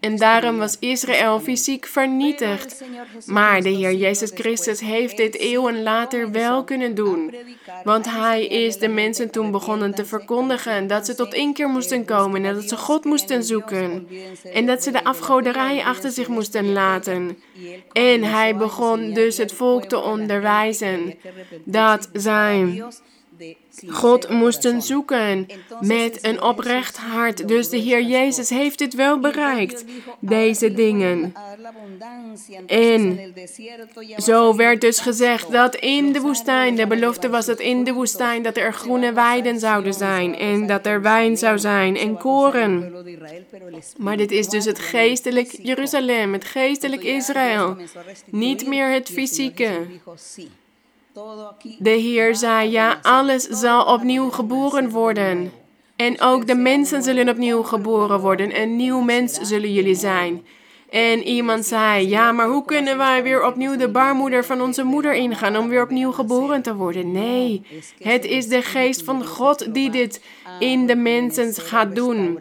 En daarom was Israël fysiek vernietigd. Maar de Heer Jezus Christus heeft dit eeuwen later wel kunnen doen. Want hij is de mensen toen begonnen te verkondigen dat ze tot één keer moesten komen en dat ze God moesten zoeken. En dat ze de afgoderij achter zich moesten laten. En hij begon dus het volk te onderwijzen dat zij God moesten zoeken met een oprecht hart. Dus de Heer Jezus heeft dit wel bereikt, deze dingen. En zo werd dus gezegd dat in de woestijn, de belofte was dat in de woestijn dat er groene weiden zouden zijn en dat er wijn zou zijn en koren. Maar dit is dus het geestelijk Jeruzalem, het geestelijk Israël, niet meer het fysieke. De Heer zei, ja, alles zal opnieuw geboren worden. En ook de mensen zullen opnieuw geboren worden. Een nieuw mens zullen jullie zijn. En iemand zei, ja, maar hoe kunnen wij weer opnieuw de baarmoeder van onze moeder ingaan om weer opnieuw geboren te worden? Nee, het is de geest van God die dit in de mensen gaat doen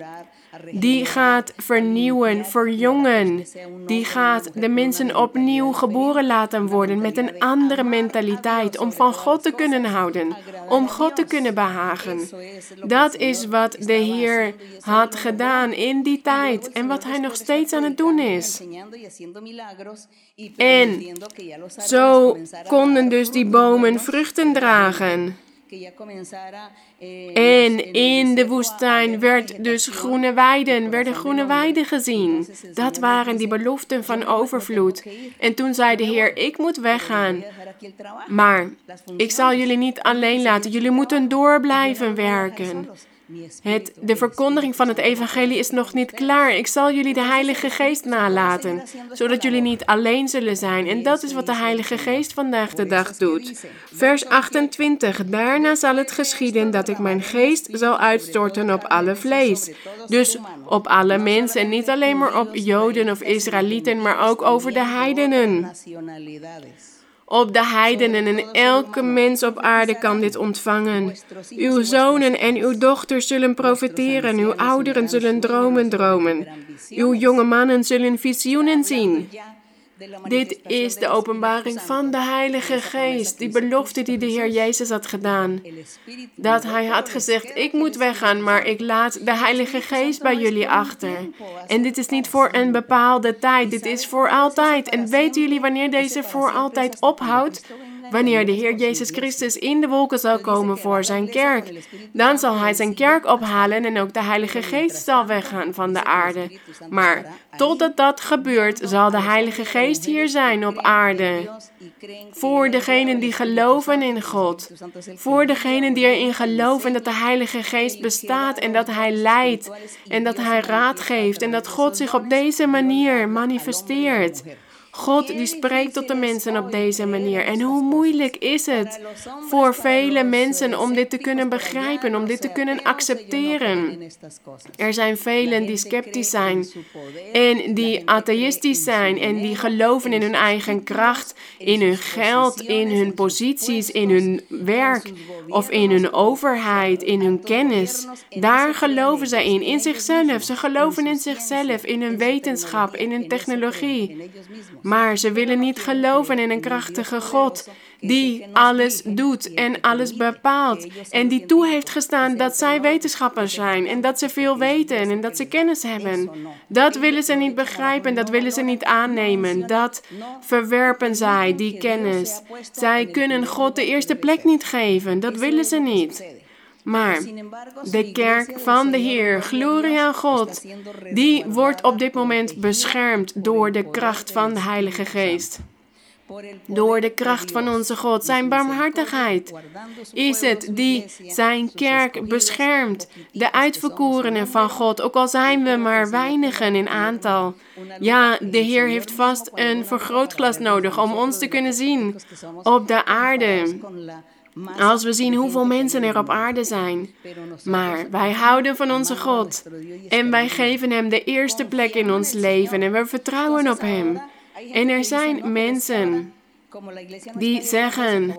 die gaat vernieuwen, verjongen. Die gaat de mensen opnieuw geboren laten worden met een andere mentaliteit om van God te kunnen houden, om God te kunnen behagen. Dat is wat de Heer had gedaan in die tijd en wat Hij nog steeds aan het doen is. En zo konden dus die bomen vruchten dragen. Eh, en in de woestijn werd dus groene weiden, werden groene weiden gezien. Dat waren die beloften van overvloed. En toen zei de Heer, ik moet weggaan. Maar ik zal jullie niet alleen laten. Jullie moeten door blijven werken. Het, de verkondiging van het evangelie is nog niet klaar. Ik zal jullie de Heilige Geest nalaten, zodat jullie niet alleen zullen zijn. En dat is wat de Heilige Geest vandaag de dag doet. Vers 28. Daarna zal het geschieden dat ik mijn geest zal uitstorten op alle vlees. Dus op alle mensen, niet alleen maar op Joden of Israëlieten, maar ook over de heidenen op de heidenen en elke mens op aarde kan dit ontvangen. Uw zonen en uw dochters zullen profeteren, uw ouderen zullen dromen dromen, uw jonge mannen zullen visioenen zien. Dit is de openbaring van de Heilige Geest, die belofte die de Heer Jezus had gedaan. Dat Hij had gezegd, ik moet weggaan, maar ik laat de Heilige Geest bij jullie achter. En dit is niet voor een bepaalde tijd, dit is voor altijd. En weten jullie wanneer deze voor altijd ophoudt? Wanneer de Heer Jezus Christus in de wolken zal komen voor zijn kerk, dan zal hij zijn kerk ophalen en ook de Heilige Geest zal weggaan van de aarde. Maar totdat dat gebeurt, zal de Heilige Geest hier zijn op aarde. Voor degenen die geloven in God. Voor degenen die erin geloven dat de Heilige Geest bestaat en dat Hij leidt en dat Hij raad geeft en dat God zich op deze manier manifesteert. God die spreekt tot de mensen op deze manier. En hoe moeilijk is het voor vele mensen om dit te kunnen begrijpen, om dit te kunnen accepteren. Er zijn velen die sceptisch zijn en die atheïstisch zijn en die geloven in hun eigen kracht, in hun geld, in hun posities, in hun werk of in hun overheid, in hun kennis. Daar geloven zij in, in zichzelf. Ze geloven in zichzelf, in hun wetenschap, in hun technologie. Maar ze willen niet geloven in een krachtige God die alles doet en alles bepaalt. En die toe heeft gestaan dat zij wetenschappers zijn en dat ze veel weten en dat ze kennis hebben. Dat willen ze niet begrijpen, dat willen ze niet aannemen. Dat verwerpen zij, die kennis. Zij kunnen God de eerste plek niet geven, dat willen ze niet. Maar de kerk van de Heer, glorie aan God, die wordt op dit moment beschermd door de kracht van de Heilige Geest. Door de kracht van onze God, zijn barmhartigheid, is het die zijn kerk beschermt. De uitverkorenen van God, ook al zijn we maar weinigen in aantal. Ja, de Heer heeft vast een vergrootglas nodig om ons te kunnen zien op de aarde. Als we zien hoeveel mensen er op aarde zijn. Maar wij houden van onze God. En wij geven Hem de eerste plek in ons leven. En we vertrouwen op Hem. En er zijn mensen die zeggen,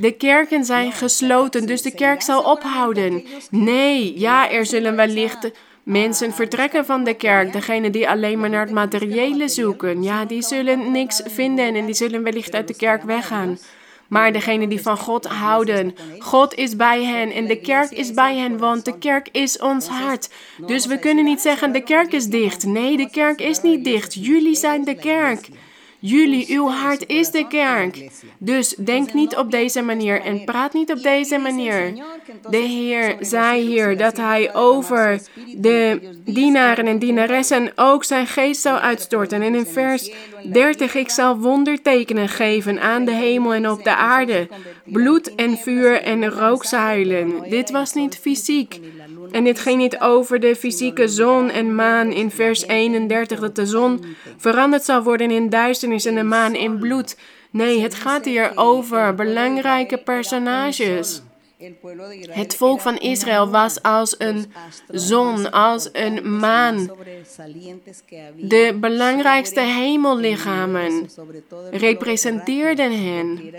de kerken zijn gesloten, dus de kerk zal ophouden. Nee, ja, er zullen wellicht mensen vertrekken van de kerk. Degenen die alleen maar naar het materiële zoeken, ja, die zullen niks vinden en die zullen wellicht uit de kerk weggaan. Maar degenen die van God houden, God is bij hen en de kerk is bij hen, want de kerk is ons hart. Dus we kunnen niet zeggen de kerk is dicht. Nee, de kerk is niet dicht. Jullie zijn de kerk. Jullie, uw hart is de kerk. Dus denk niet op deze manier en praat niet op deze manier. De Heer zei hier dat Hij over de dienaren en dienaressen ook zijn geest zou uitstorten. En in vers 30, ik zal wondertekenen geven aan de hemel en op de aarde. Bloed en vuur en rookzuilen. Dit was niet fysiek. En dit ging niet over de fysieke zon en maan in vers 31, dat de zon veranderd zal worden in duisternis en de maan in bloed. Nee, het gaat hier over belangrijke personages. Het volk van Israël was als een zon, als een maan. De belangrijkste hemellichamen representeerden hen.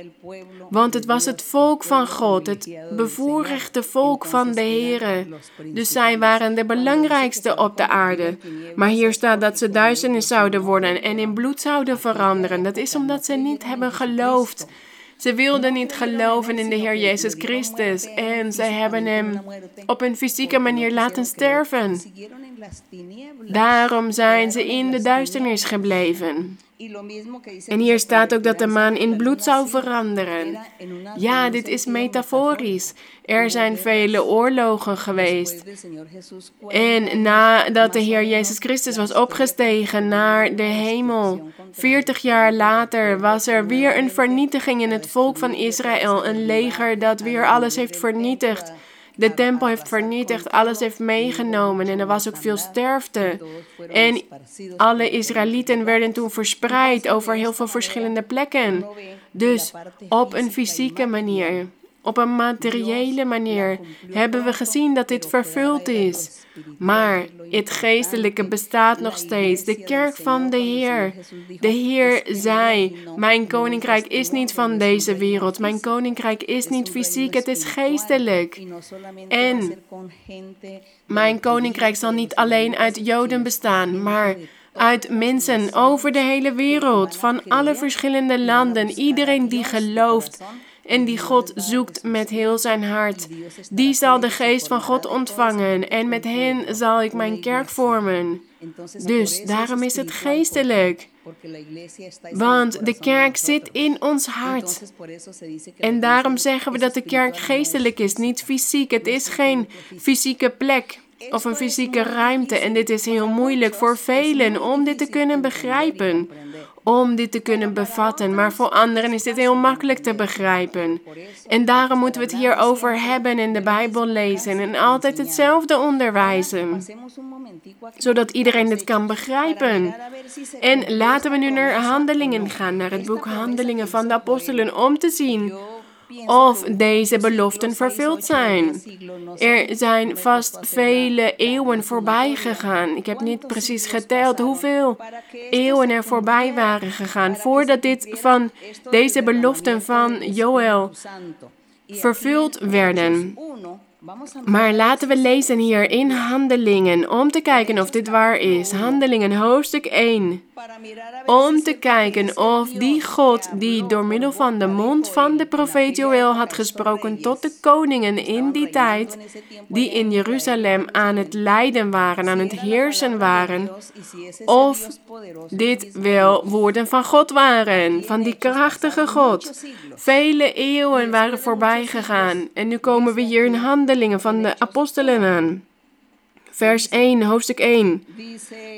Want het was het volk van God, het bevoorrechte volk van de Here. Dus zij waren de belangrijkste op de aarde. Maar hier staat dat ze duisternis zouden worden en in bloed zouden veranderen. Dat is omdat ze niet hebben geloofd ze wilden niet geloven in de Heer Jezus Christus en zij hebben hem op een fysieke manier laten sterven. Daarom zijn ze in de duisternis gebleven. En hier staat ook dat de maan in bloed zou veranderen. Ja, dit is metaforisch. Er zijn vele oorlogen geweest. En nadat de Heer Jezus Christus was opgestegen naar de hemel, 40 jaar later was er weer een vernietiging in het volk van Israël. Een leger dat weer alles heeft vernietigd. De tempel heeft vernietigd, alles heeft meegenomen en er was ook veel sterfte. En alle Israëlieten werden toen verspreid over heel veel verschillende plekken. Dus op een fysieke manier. Op een materiële manier hebben we gezien dat dit vervuld is. Maar het geestelijke bestaat nog steeds. De kerk van de Heer. De Heer zei: Mijn koninkrijk is niet van deze wereld. Mijn koninkrijk is niet fysiek, het is geestelijk. En mijn koninkrijk zal niet alleen uit Joden bestaan, maar uit mensen over de hele wereld, van alle verschillende landen, iedereen die gelooft en die God zoekt met heel zijn hart. Die zal de geest van God ontvangen en met hen zal ik mijn kerk vormen. Dus daarom is het geestelijk. Want de kerk zit in ons hart. En daarom zeggen we dat de kerk geestelijk is, niet fysiek. Het is geen fysieke plek of een fysieke ruimte. En dit is heel moeilijk voor velen om dit te kunnen begrijpen om dit te kunnen bevatten, maar voor anderen is dit heel makkelijk te begrijpen. En daarom moeten we het hierover hebben in de Bijbel lezen en altijd hetzelfde onderwijzen, zodat iedereen dit kan begrijpen. En laten we nu naar Handelingen gaan, naar het boek Handelingen van de Apostelen, om te zien of deze beloften vervuld zijn. Er zijn vast vele eeuwen voorbij gegaan. Ik heb niet precies geteld hoeveel eeuwen er voorbij waren gegaan voordat dit van deze beloften van Joël vervuld werden. Maar laten we lezen hier in Handelingen om te kijken of dit waar is. Handelingen hoofdstuk 1. Om te kijken of die God die door middel van de mond van de profeet Joël had gesproken tot de koningen in die tijd, die in Jeruzalem aan het lijden waren, aan het heersen waren, of dit wel woorden van God waren, van die krachtige God. Vele eeuwen waren voorbij gegaan en nu komen we hier in Handelingen van de apostelen aan. Vers 1, hoofdstuk 1.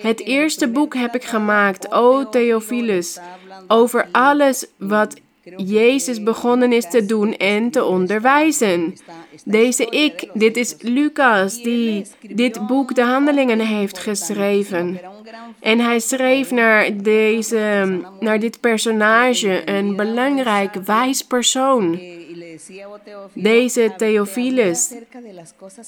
Het eerste boek heb ik gemaakt, o Theophilus, over alles wat Jezus begonnen is te doen en te onderwijzen. Deze ik, dit is Lucas, die dit boek de Handelingen heeft geschreven. En hij schreef naar, deze, naar dit personage, een belangrijk, wijs persoon deze Theophilus.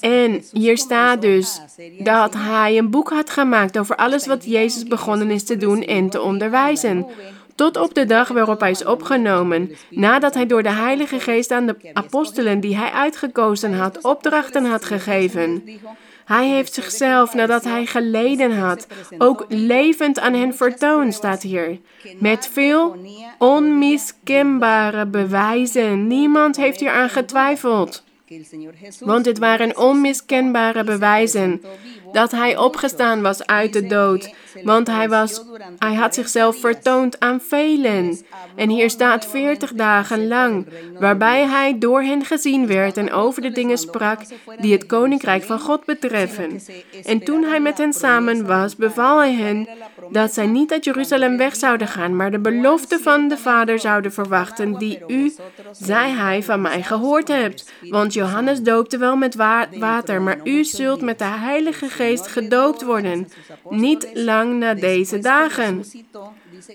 En hier staat dus dat hij een boek had gemaakt over alles wat Jezus begonnen is te doen en te onderwijzen. Tot op de dag waarop hij is opgenomen, nadat hij door de Heilige Geest aan de apostelen die hij uitgekozen had, opdrachten had gegeven. Hij heeft zichzelf, nadat hij geleden had, ook levend aan hen vertoond, staat hier. Met veel onmiskenbare bewijzen. Niemand heeft hier aan getwijfeld. Want dit waren onmiskenbare bewijzen dat hij opgestaan was uit de dood. Want hij, was, hij had zichzelf vertoond aan velen. En hier staat veertig dagen lang, waarbij hij door hen gezien werd en over de dingen sprak die het koninkrijk van God betreffen. En toen hij met hen samen was, beval hij hen dat zij niet uit Jeruzalem weg zouden gaan, maar de belofte van de Vader zouden verwachten, die u, zei hij, van mij gehoord hebt. Want Johannes doopte wel met water, maar u zult met de Heilige Geest gedoopt worden, niet lang na deze dagen.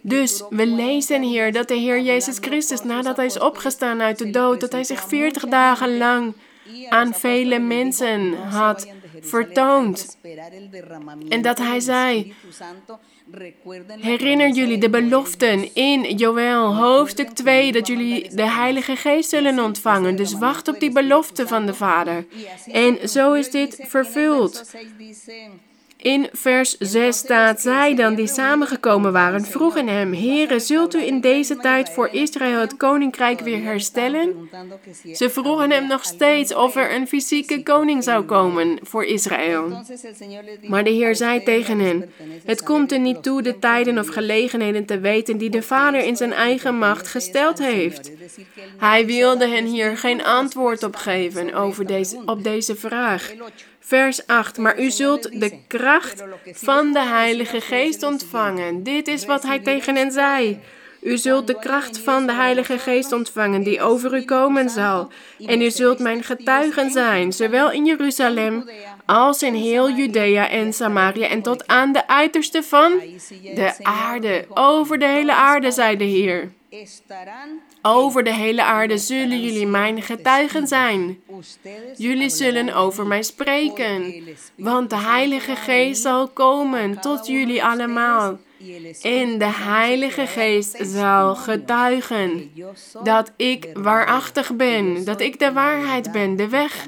Dus we lezen hier dat de Heer Jezus Christus, nadat hij is opgestaan uit de dood, dat hij zich veertig dagen lang aan vele mensen had vertoond. En dat hij zei, Herinner jullie de beloften in Joël hoofdstuk 2 dat jullie de Heilige Geest zullen ontvangen. Dus wacht op die belofte van de Vader. En zo is dit vervuld. In vers 6 staat, zij dan die samengekomen waren, vroegen hem, Heere, zult u in deze tijd voor Israël het koninkrijk weer herstellen? Ze vroegen hem nog steeds of er een fysieke koning zou komen voor Israël. Maar de Heer zei tegen hen, het komt er niet toe de tijden of gelegenheden te weten die de Vader in zijn eigen macht gesteld heeft. Hij wilde hen hier geen antwoord op geven over deze, op deze vraag. Vers 8. Maar u zult de kracht van de Heilige Geest ontvangen. Dit is wat hij tegen hen zei. U zult de kracht van de Heilige Geest ontvangen die over u komen zal. En u zult mijn getuigen zijn, zowel in Jeruzalem als in heel Judea en Samaria en tot aan de uiterste van de aarde. Over de hele aarde, zei de Heer. Over de hele aarde zullen jullie mijn getuigen zijn. Jullie zullen over mij spreken, want de Heilige Geest zal komen tot jullie allemaal. En de Heilige Geest zal getuigen dat ik waarachtig ben, dat ik de waarheid ben, de weg.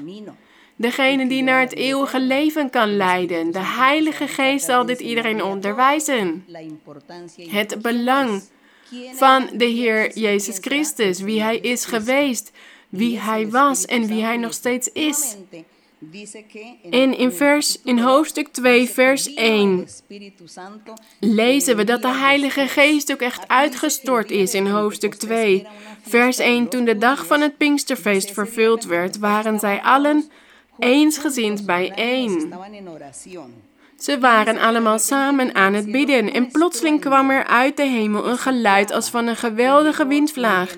Degene die naar het eeuwige leven kan leiden. De Heilige Geest zal dit iedereen onderwijzen. Het belang van de Heer Jezus Christus, wie Hij is geweest, wie Hij was en wie Hij nog steeds is. En in, vers, in hoofdstuk 2, vers 1 lezen we dat de Heilige Geest ook echt uitgestort is in hoofdstuk 2. Vers 1, toen de dag van het Pinksterfeest vervuld werd, waren zij allen eensgezind bijeen. Ze waren allemaal samen aan het bidden en plotseling kwam er uit de hemel een geluid als van een geweldige windvlaag.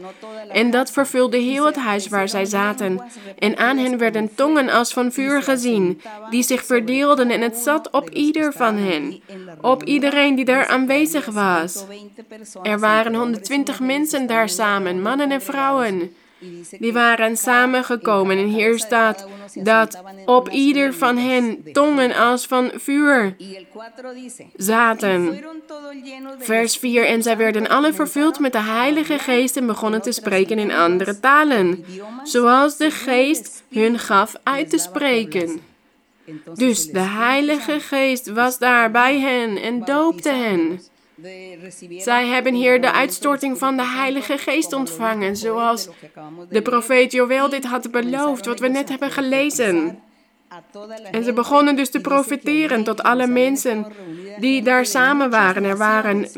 En dat vervulde heel het huis waar zij zaten. En aan hen werden tongen als van vuur gezien, die zich verdeelden en het zat op ieder van hen, op iedereen die daar aanwezig was. Er waren 120 mensen daar samen, mannen en vrouwen. Die waren samengekomen en hier staat dat op ieder van hen tongen als van vuur zaten. Vers 4 En zij werden alle vervuld met de Heilige Geest en begonnen te spreken in andere talen, zoals de Geest hun gaf uit te spreken. Dus de Heilige Geest was daar bij hen en doopte hen. Zij hebben hier de uitstorting van de Heilige Geest ontvangen, zoals de profeet Joël dit had beloofd, wat we net hebben gelezen. En ze begonnen dus te profeteren tot alle mensen die daar samen waren. Er waren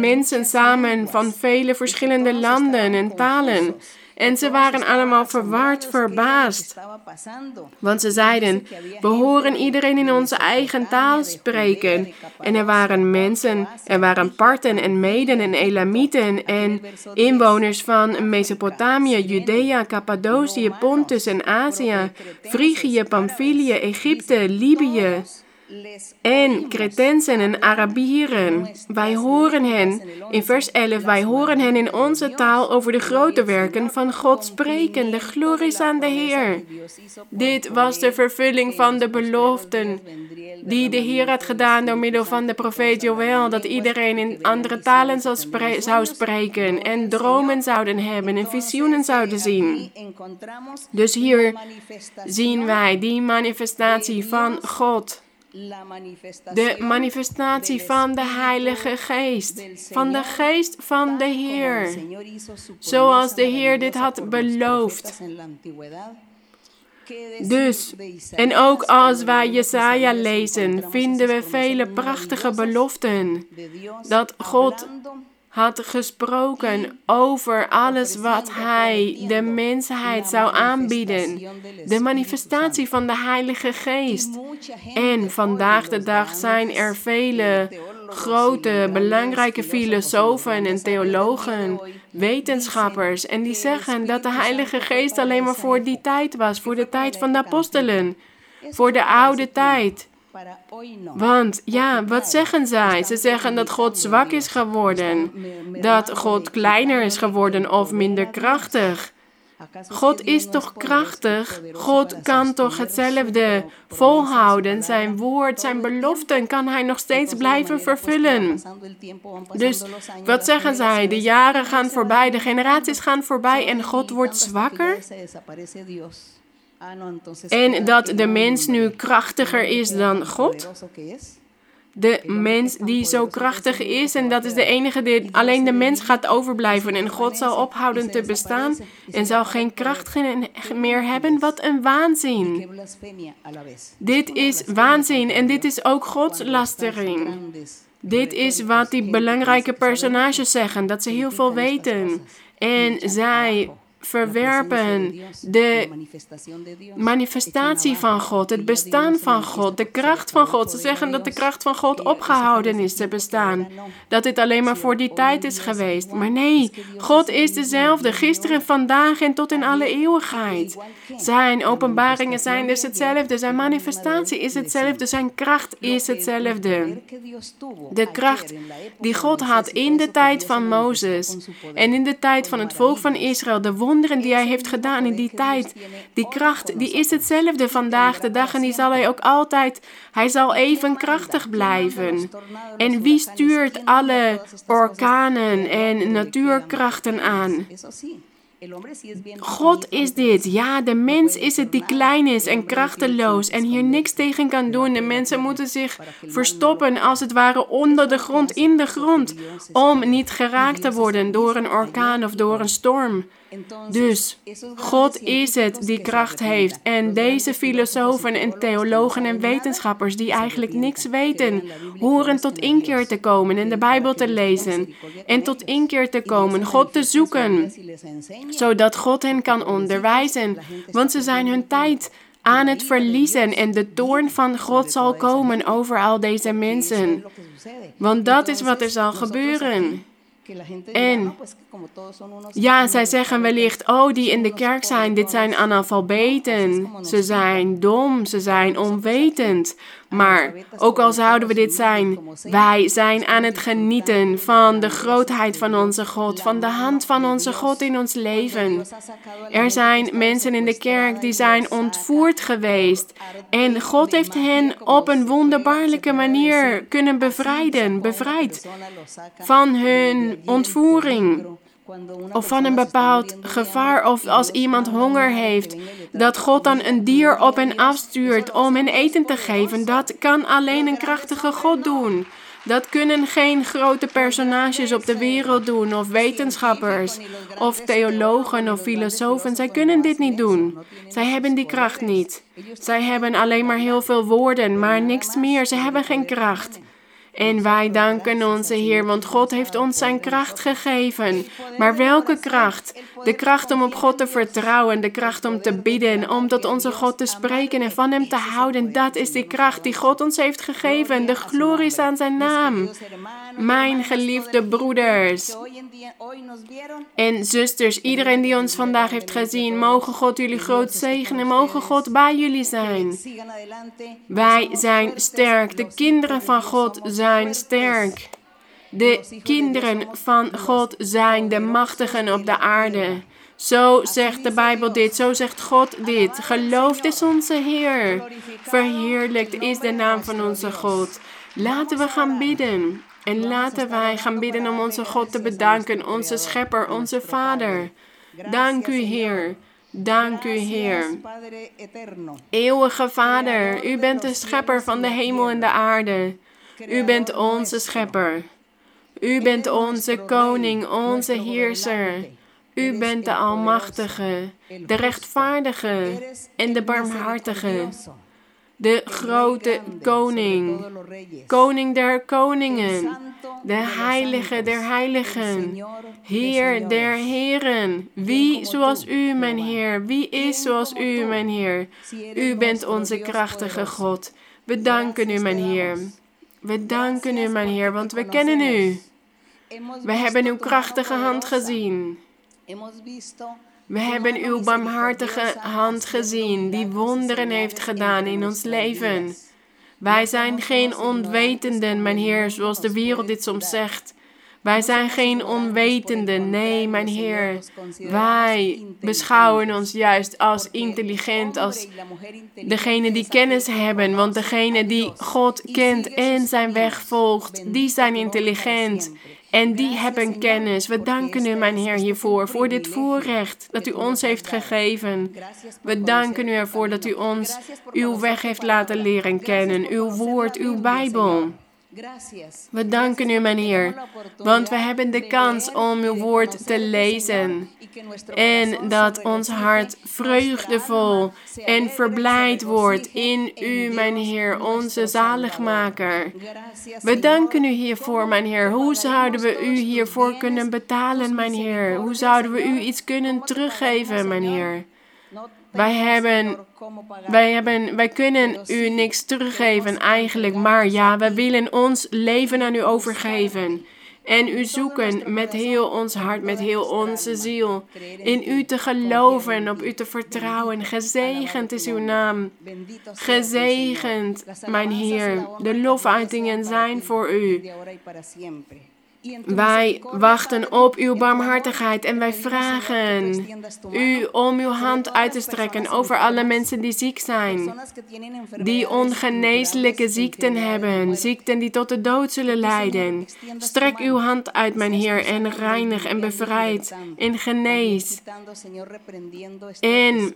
mensen samen van vele verschillende landen en talen. En ze waren allemaal verward, verbaasd. Want ze zeiden: We horen iedereen in onze eigen taal spreken. En er waren mensen, er waren Parten en Meden en Elamieten en inwoners van Mesopotamië, Judea, Cappadocië, Pontus en Azië, Frigië, Pamphylië, Egypte, Libië en Cretensen en Arabieren. Wij horen hen, in vers 11, wij horen hen in onze taal over de grote werken van God spreken. De glorie aan de Heer. Dit was de vervulling van de beloften die de Heer had gedaan door middel van de profeet Joël, dat iedereen in andere talen zou spreken en dromen zouden hebben en visioenen zouden zien. Dus hier zien wij die manifestatie van God. De manifestatie van de Heilige Geest, van de Geest van de Heer, zoals de Heer dit had beloofd. Dus, en ook als wij Jesaja lezen, vinden we vele prachtige beloften dat God had gesproken over alles wat hij de mensheid zou aanbieden. De manifestatie van de Heilige Geest. En vandaag de dag zijn er vele grote, belangrijke filosofen en theologen, wetenschappers, en die zeggen dat de Heilige Geest alleen maar voor die tijd was, voor de tijd van de apostelen, voor de oude tijd. Want ja, wat zeggen zij? Ze zeggen dat God zwak is geworden, dat God kleiner is geworden of minder krachtig. God is toch krachtig? God kan toch hetzelfde volhouden? Zijn woord, zijn beloften kan hij nog steeds blijven vervullen. Dus wat zeggen zij? De jaren gaan voorbij, de generaties gaan voorbij en God wordt zwakker? En dat de mens nu krachtiger is dan God? De mens die zo krachtig is en dat is de enige die alleen de mens gaat overblijven en God zal ophouden te bestaan en zal geen kracht meer hebben. Wat een waanzin. Dit is waanzin en dit is ook Gods lastering. Dit is wat die belangrijke personages zeggen, dat ze heel veel weten. En zij verwerpen de manifestatie van God, het bestaan van God, de kracht van God. Ze zeggen dat de kracht van God opgehouden is te bestaan. Dat dit alleen maar voor die tijd is geweest. Maar nee, God is dezelfde, gisteren, vandaag en tot in alle eeuwigheid. Zijn openbaringen zijn dus hetzelfde, zijn manifestatie is hetzelfde, zijn kracht is hetzelfde. De kracht die God had in de tijd van Mozes en in de tijd van het volk van Israël, de wonderen die hij heeft gedaan in die tijd, die kracht, die is hetzelfde vandaag de dag en die zal hij ook altijd, hij zal even krachtig blijven. En wie stuurt alle orkanen en natuurkrachten aan? God is dit. Ja, de mens is het die klein is en krachteloos en hier niks tegen kan doen. De mensen moeten zich verstoppen, als het ware onder de grond, in de grond, om niet geraakt te worden door een orkaan of door een storm. Dus God is het die kracht heeft. En deze filosofen en theologen en wetenschappers die eigenlijk niks weten, horen tot inkeer te komen en de Bijbel te lezen. En tot inkeer te komen, God te zoeken, zodat God hen kan onderwijzen. Want ze zijn hun tijd aan het verliezen en de toorn van God zal komen over al deze mensen. Want dat is wat er zal gebeuren. En ja, zij zeggen wellicht, oh, die in de kerk zijn, dit zijn analfabeten. Ze zijn dom, ze zijn onwetend. Maar ook al zouden we dit zijn, wij zijn aan het genieten van de grootheid van onze God, van de hand van onze God in ons leven. Er zijn mensen in de kerk die zijn ontvoerd geweest en God heeft hen op een wonderbaarlijke manier kunnen bevrijden, bevrijd van hun ontvoering of van een bepaald gevaar, of als iemand honger heeft, dat God dan een dier op hen afstuurt om hen eten te geven, dat kan alleen een krachtige God doen. Dat kunnen geen grote personages op de wereld doen, of wetenschappers, of theologen of filosofen. Zij kunnen dit niet doen. Zij hebben die kracht niet. Zij hebben alleen maar heel veel woorden, maar niks meer. Ze hebben geen kracht. En wij danken onze Heer, want God heeft ons zijn kracht gegeven. Maar welke kracht? De kracht om op God te vertrouwen, de kracht om te bidden, om tot onze God te spreken en van Hem te houden. Dat is die kracht die God ons heeft gegeven. De glorie is aan zijn naam. Mijn geliefde broeders en zusters, iedereen die ons vandaag heeft gezien, mogen God jullie groot zegenen, mogen God bij jullie zijn. Wij zijn sterk, de kinderen van God zijn sterk. De kinderen van God zijn de machtigen op de aarde. Zo zegt de Bijbel dit, zo zegt God dit. Geloof is onze Heer. Verheerlijkt is de naam van onze God. Laten we gaan bidden. En laten wij gaan bidden om onze God te bedanken, onze Schepper, onze Vader. Dank u, Heer. Dank u, Heer. Eeuwige Vader, u bent de Schepper van de hemel en de aarde. U bent onze Schepper. U bent onze Koning, onze Heerser. U bent de Almachtige, de Rechtvaardige en de Barmhartige de grote koning, koning der koningen, de heilige der heiligen, Heer der heren. Wie zoals u, mijn Heer? Wie is zoals u, mijn Heer? U bent onze krachtige God. We danken u, mijn Heer. We danken u, mijn Heer, want we kennen u. We hebben uw krachtige hand gezien. We hebben uw barmhartige hand gezien, die wonderen heeft gedaan in ons leven. Wij zijn geen onwetenden, mijn Heer, zoals de wereld dit soms zegt. Wij zijn geen onwetenden, nee, mijn Heer. Wij beschouwen ons juist als intelligent, als degene die kennis hebben. Want degene die God kent en zijn weg volgt, die zijn intelligent. En die hebben kennis. We danken u, mijn Heer, hiervoor, voor dit voorrecht dat u ons heeft gegeven. We danken u ervoor dat u ons uw weg heeft laten leren kennen, uw woord, uw Bijbel. We danken u, mijn Heer, want we hebben de kans om uw woord te lezen. En dat ons hart vreugdevol en verblijd wordt in u, mijn Heer, onze zaligmaker. We danken u hiervoor, mijn Heer. Hoe zouden we u hiervoor kunnen betalen, mijn Heer? Hoe zouden we u iets kunnen teruggeven, mijn Heer? Wij hebben, wij hebben, wij kunnen u niks teruggeven eigenlijk, maar ja, wij willen ons leven aan u overgeven. En u zoeken met heel ons hart, met heel onze ziel. In u te geloven, op u te vertrouwen. Gezegend is uw naam. Gezegend, mijn Heer. De lofuitingen zijn voor u. Wij wachten op uw barmhartigheid en wij vragen u om uw hand uit te strekken over alle mensen die ziek zijn, die ongeneeslijke ziekten hebben, ziekten die tot de dood zullen leiden. Strek uw hand uit, mijn Heer, en reinig en bevrijd en genees. En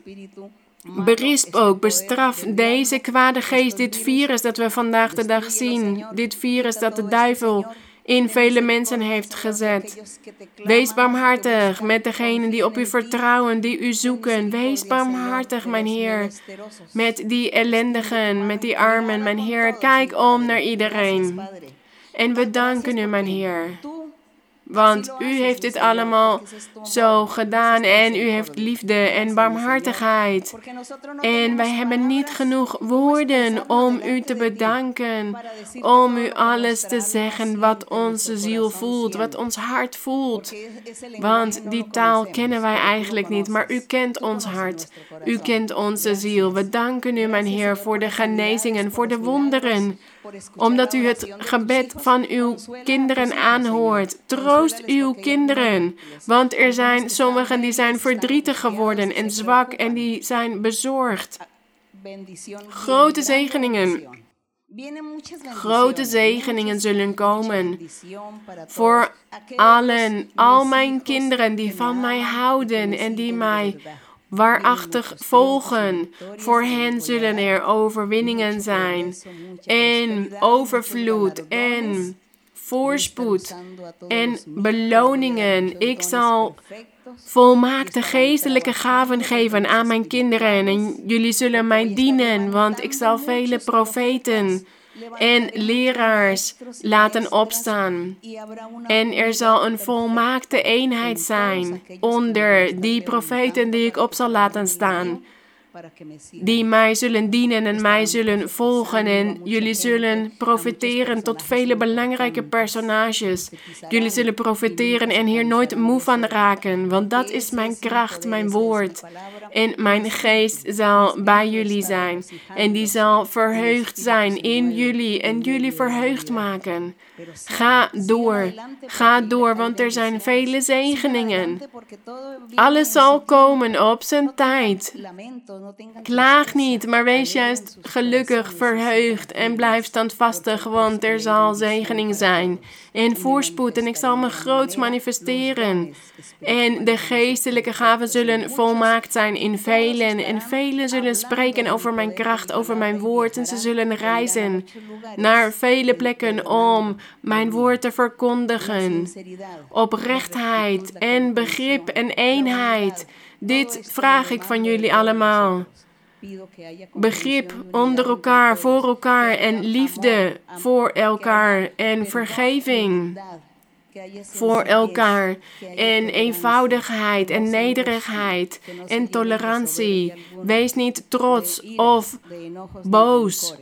Berisp ook, bestraf deze kwade geest, dit virus dat we vandaag de dag zien, dit virus dat de duivel in vele mensen heeft gezet. Wees barmhartig met degenen die op u vertrouwen, die u zoeken. Wees barmhartig, mijn Heer, met die ellendigen, met die armen, mijn Heer. Kijk om naar iedereen. En we danken u, mijn Heer. Want u heeft dit allemaal zo gedaan en u heeft liefde en barmhartigheid. En wij hebben niet genoeg woorden om u te bedanken, om u alles te zeggen wat onze ziel voelt, wat ons hart voelt. Want die taal kennen wij eigenlijk niet, maar u kent ons hart. U kent onze ziel. We danken u, mijn Heer, voor de genezingen, voor de wonderen omdat u het gebed van uw kinderen aanhoort. Troost uw kinderen, want er zijn sommigen die zijn verdrietig geworden en zwak en die zijn bezorgd. Grote zegeningen. Grote zegeningen zullen komen voor allen, al mijn kinderen die van mij houden en die mij waarachtig volgen. Voor hen zullen er overwinningen zijn en overvloed en voorspoed en beloningen. Ik zal volmaakte geestelijke gaven geven aan mijn kinderen en jullie zullen mij dienen, want ik zal vele profeten en leraars laten opstaan. En er zal een volmaakte eenheid zijn onder die profeten die ik op zal laten staan die mij zullen dienen en mij zullen volgen. En jullie zullen profiteren tot vele belangrijke personages. Jullie zullen profiteren en hier nooit moe van raken, want dat is mijn kracht, mijn woord. En mijn geest zal bij jullie zijn. En die zal verheugd zijn in jullie en jullie verheugd maken. Ga door, ga door, want er zijn vele zegeningen. Alles zal komen op zijn tijd. Klaag niet, maar wees juist gelukkig, verheugd en blijf standvastig, want er zal zegening zijn. En voorspoed en ik zal me groots manifesteren. En de geestelijke gaven zullen volmaakt zijn in velen. en velen zullen spreken over mijn kracht, over mijn woord en ze zullen reizen naar vele plekken om mijn woord te verkondigen. Oprechtheid en begrip en eenheid. Dit vraag ik van jullie allemaal. Begrip onder elkaar, voor elkaar en liefde voor elkaar en vergeving voor elkaar en eenvoudigheid en nederigheid en tolerantie. Wees niet trots of boos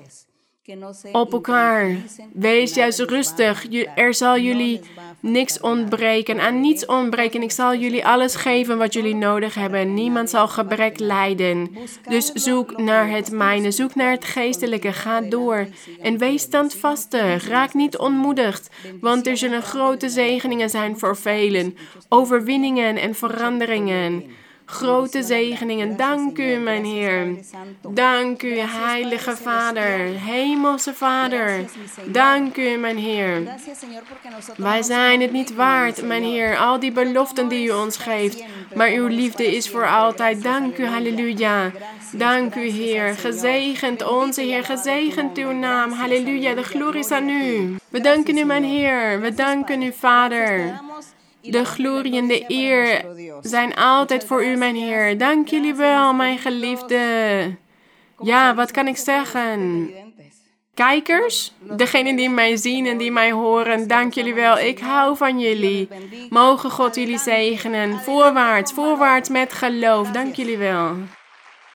op elkaar. Wees juist rustig. Er zal jullie niks ontbreken, aan niets ontbreken. Ik zal jullie alles geven wat jullie nodig hebben. Niemand zal gebrek lijden. Dus zoek naar het mijne, zoek naar het geestelijke. Ga door en wees standvastig. Raak niet ontmoedigd, want er zullen grote zegeningen zijn voor velen. Overwinningen en veranderingen grote zegeningen. Dank u, mijn Heer. Dank u, Heilige Vader, Hemelse Vader. Dank u, mijn Heer. Wij zijn het niet waard, mijn Heer, al die beloften die u ons geeft. Maar uw liefde is voor altijd. Dank u, halleluja. Dank u, Heer. Gezegend onze Heer, gezegend uw naam. Halleluja, de glorie is aan u. We danken u, mijn Heer. We danken u, Vader. De glorie en de eer zijn altijd voor u, mijn Heer. Dank jullie wel, mijn geliefde. Ja, wat kan ik zeggen? Kijkers, degenen die mij zien en die mij horen, dank jullie wel. Ik hou van jullie. Mogen God jullie zegenen. Voorwaarts, voorwaarts met geloof. Dank jullie wel.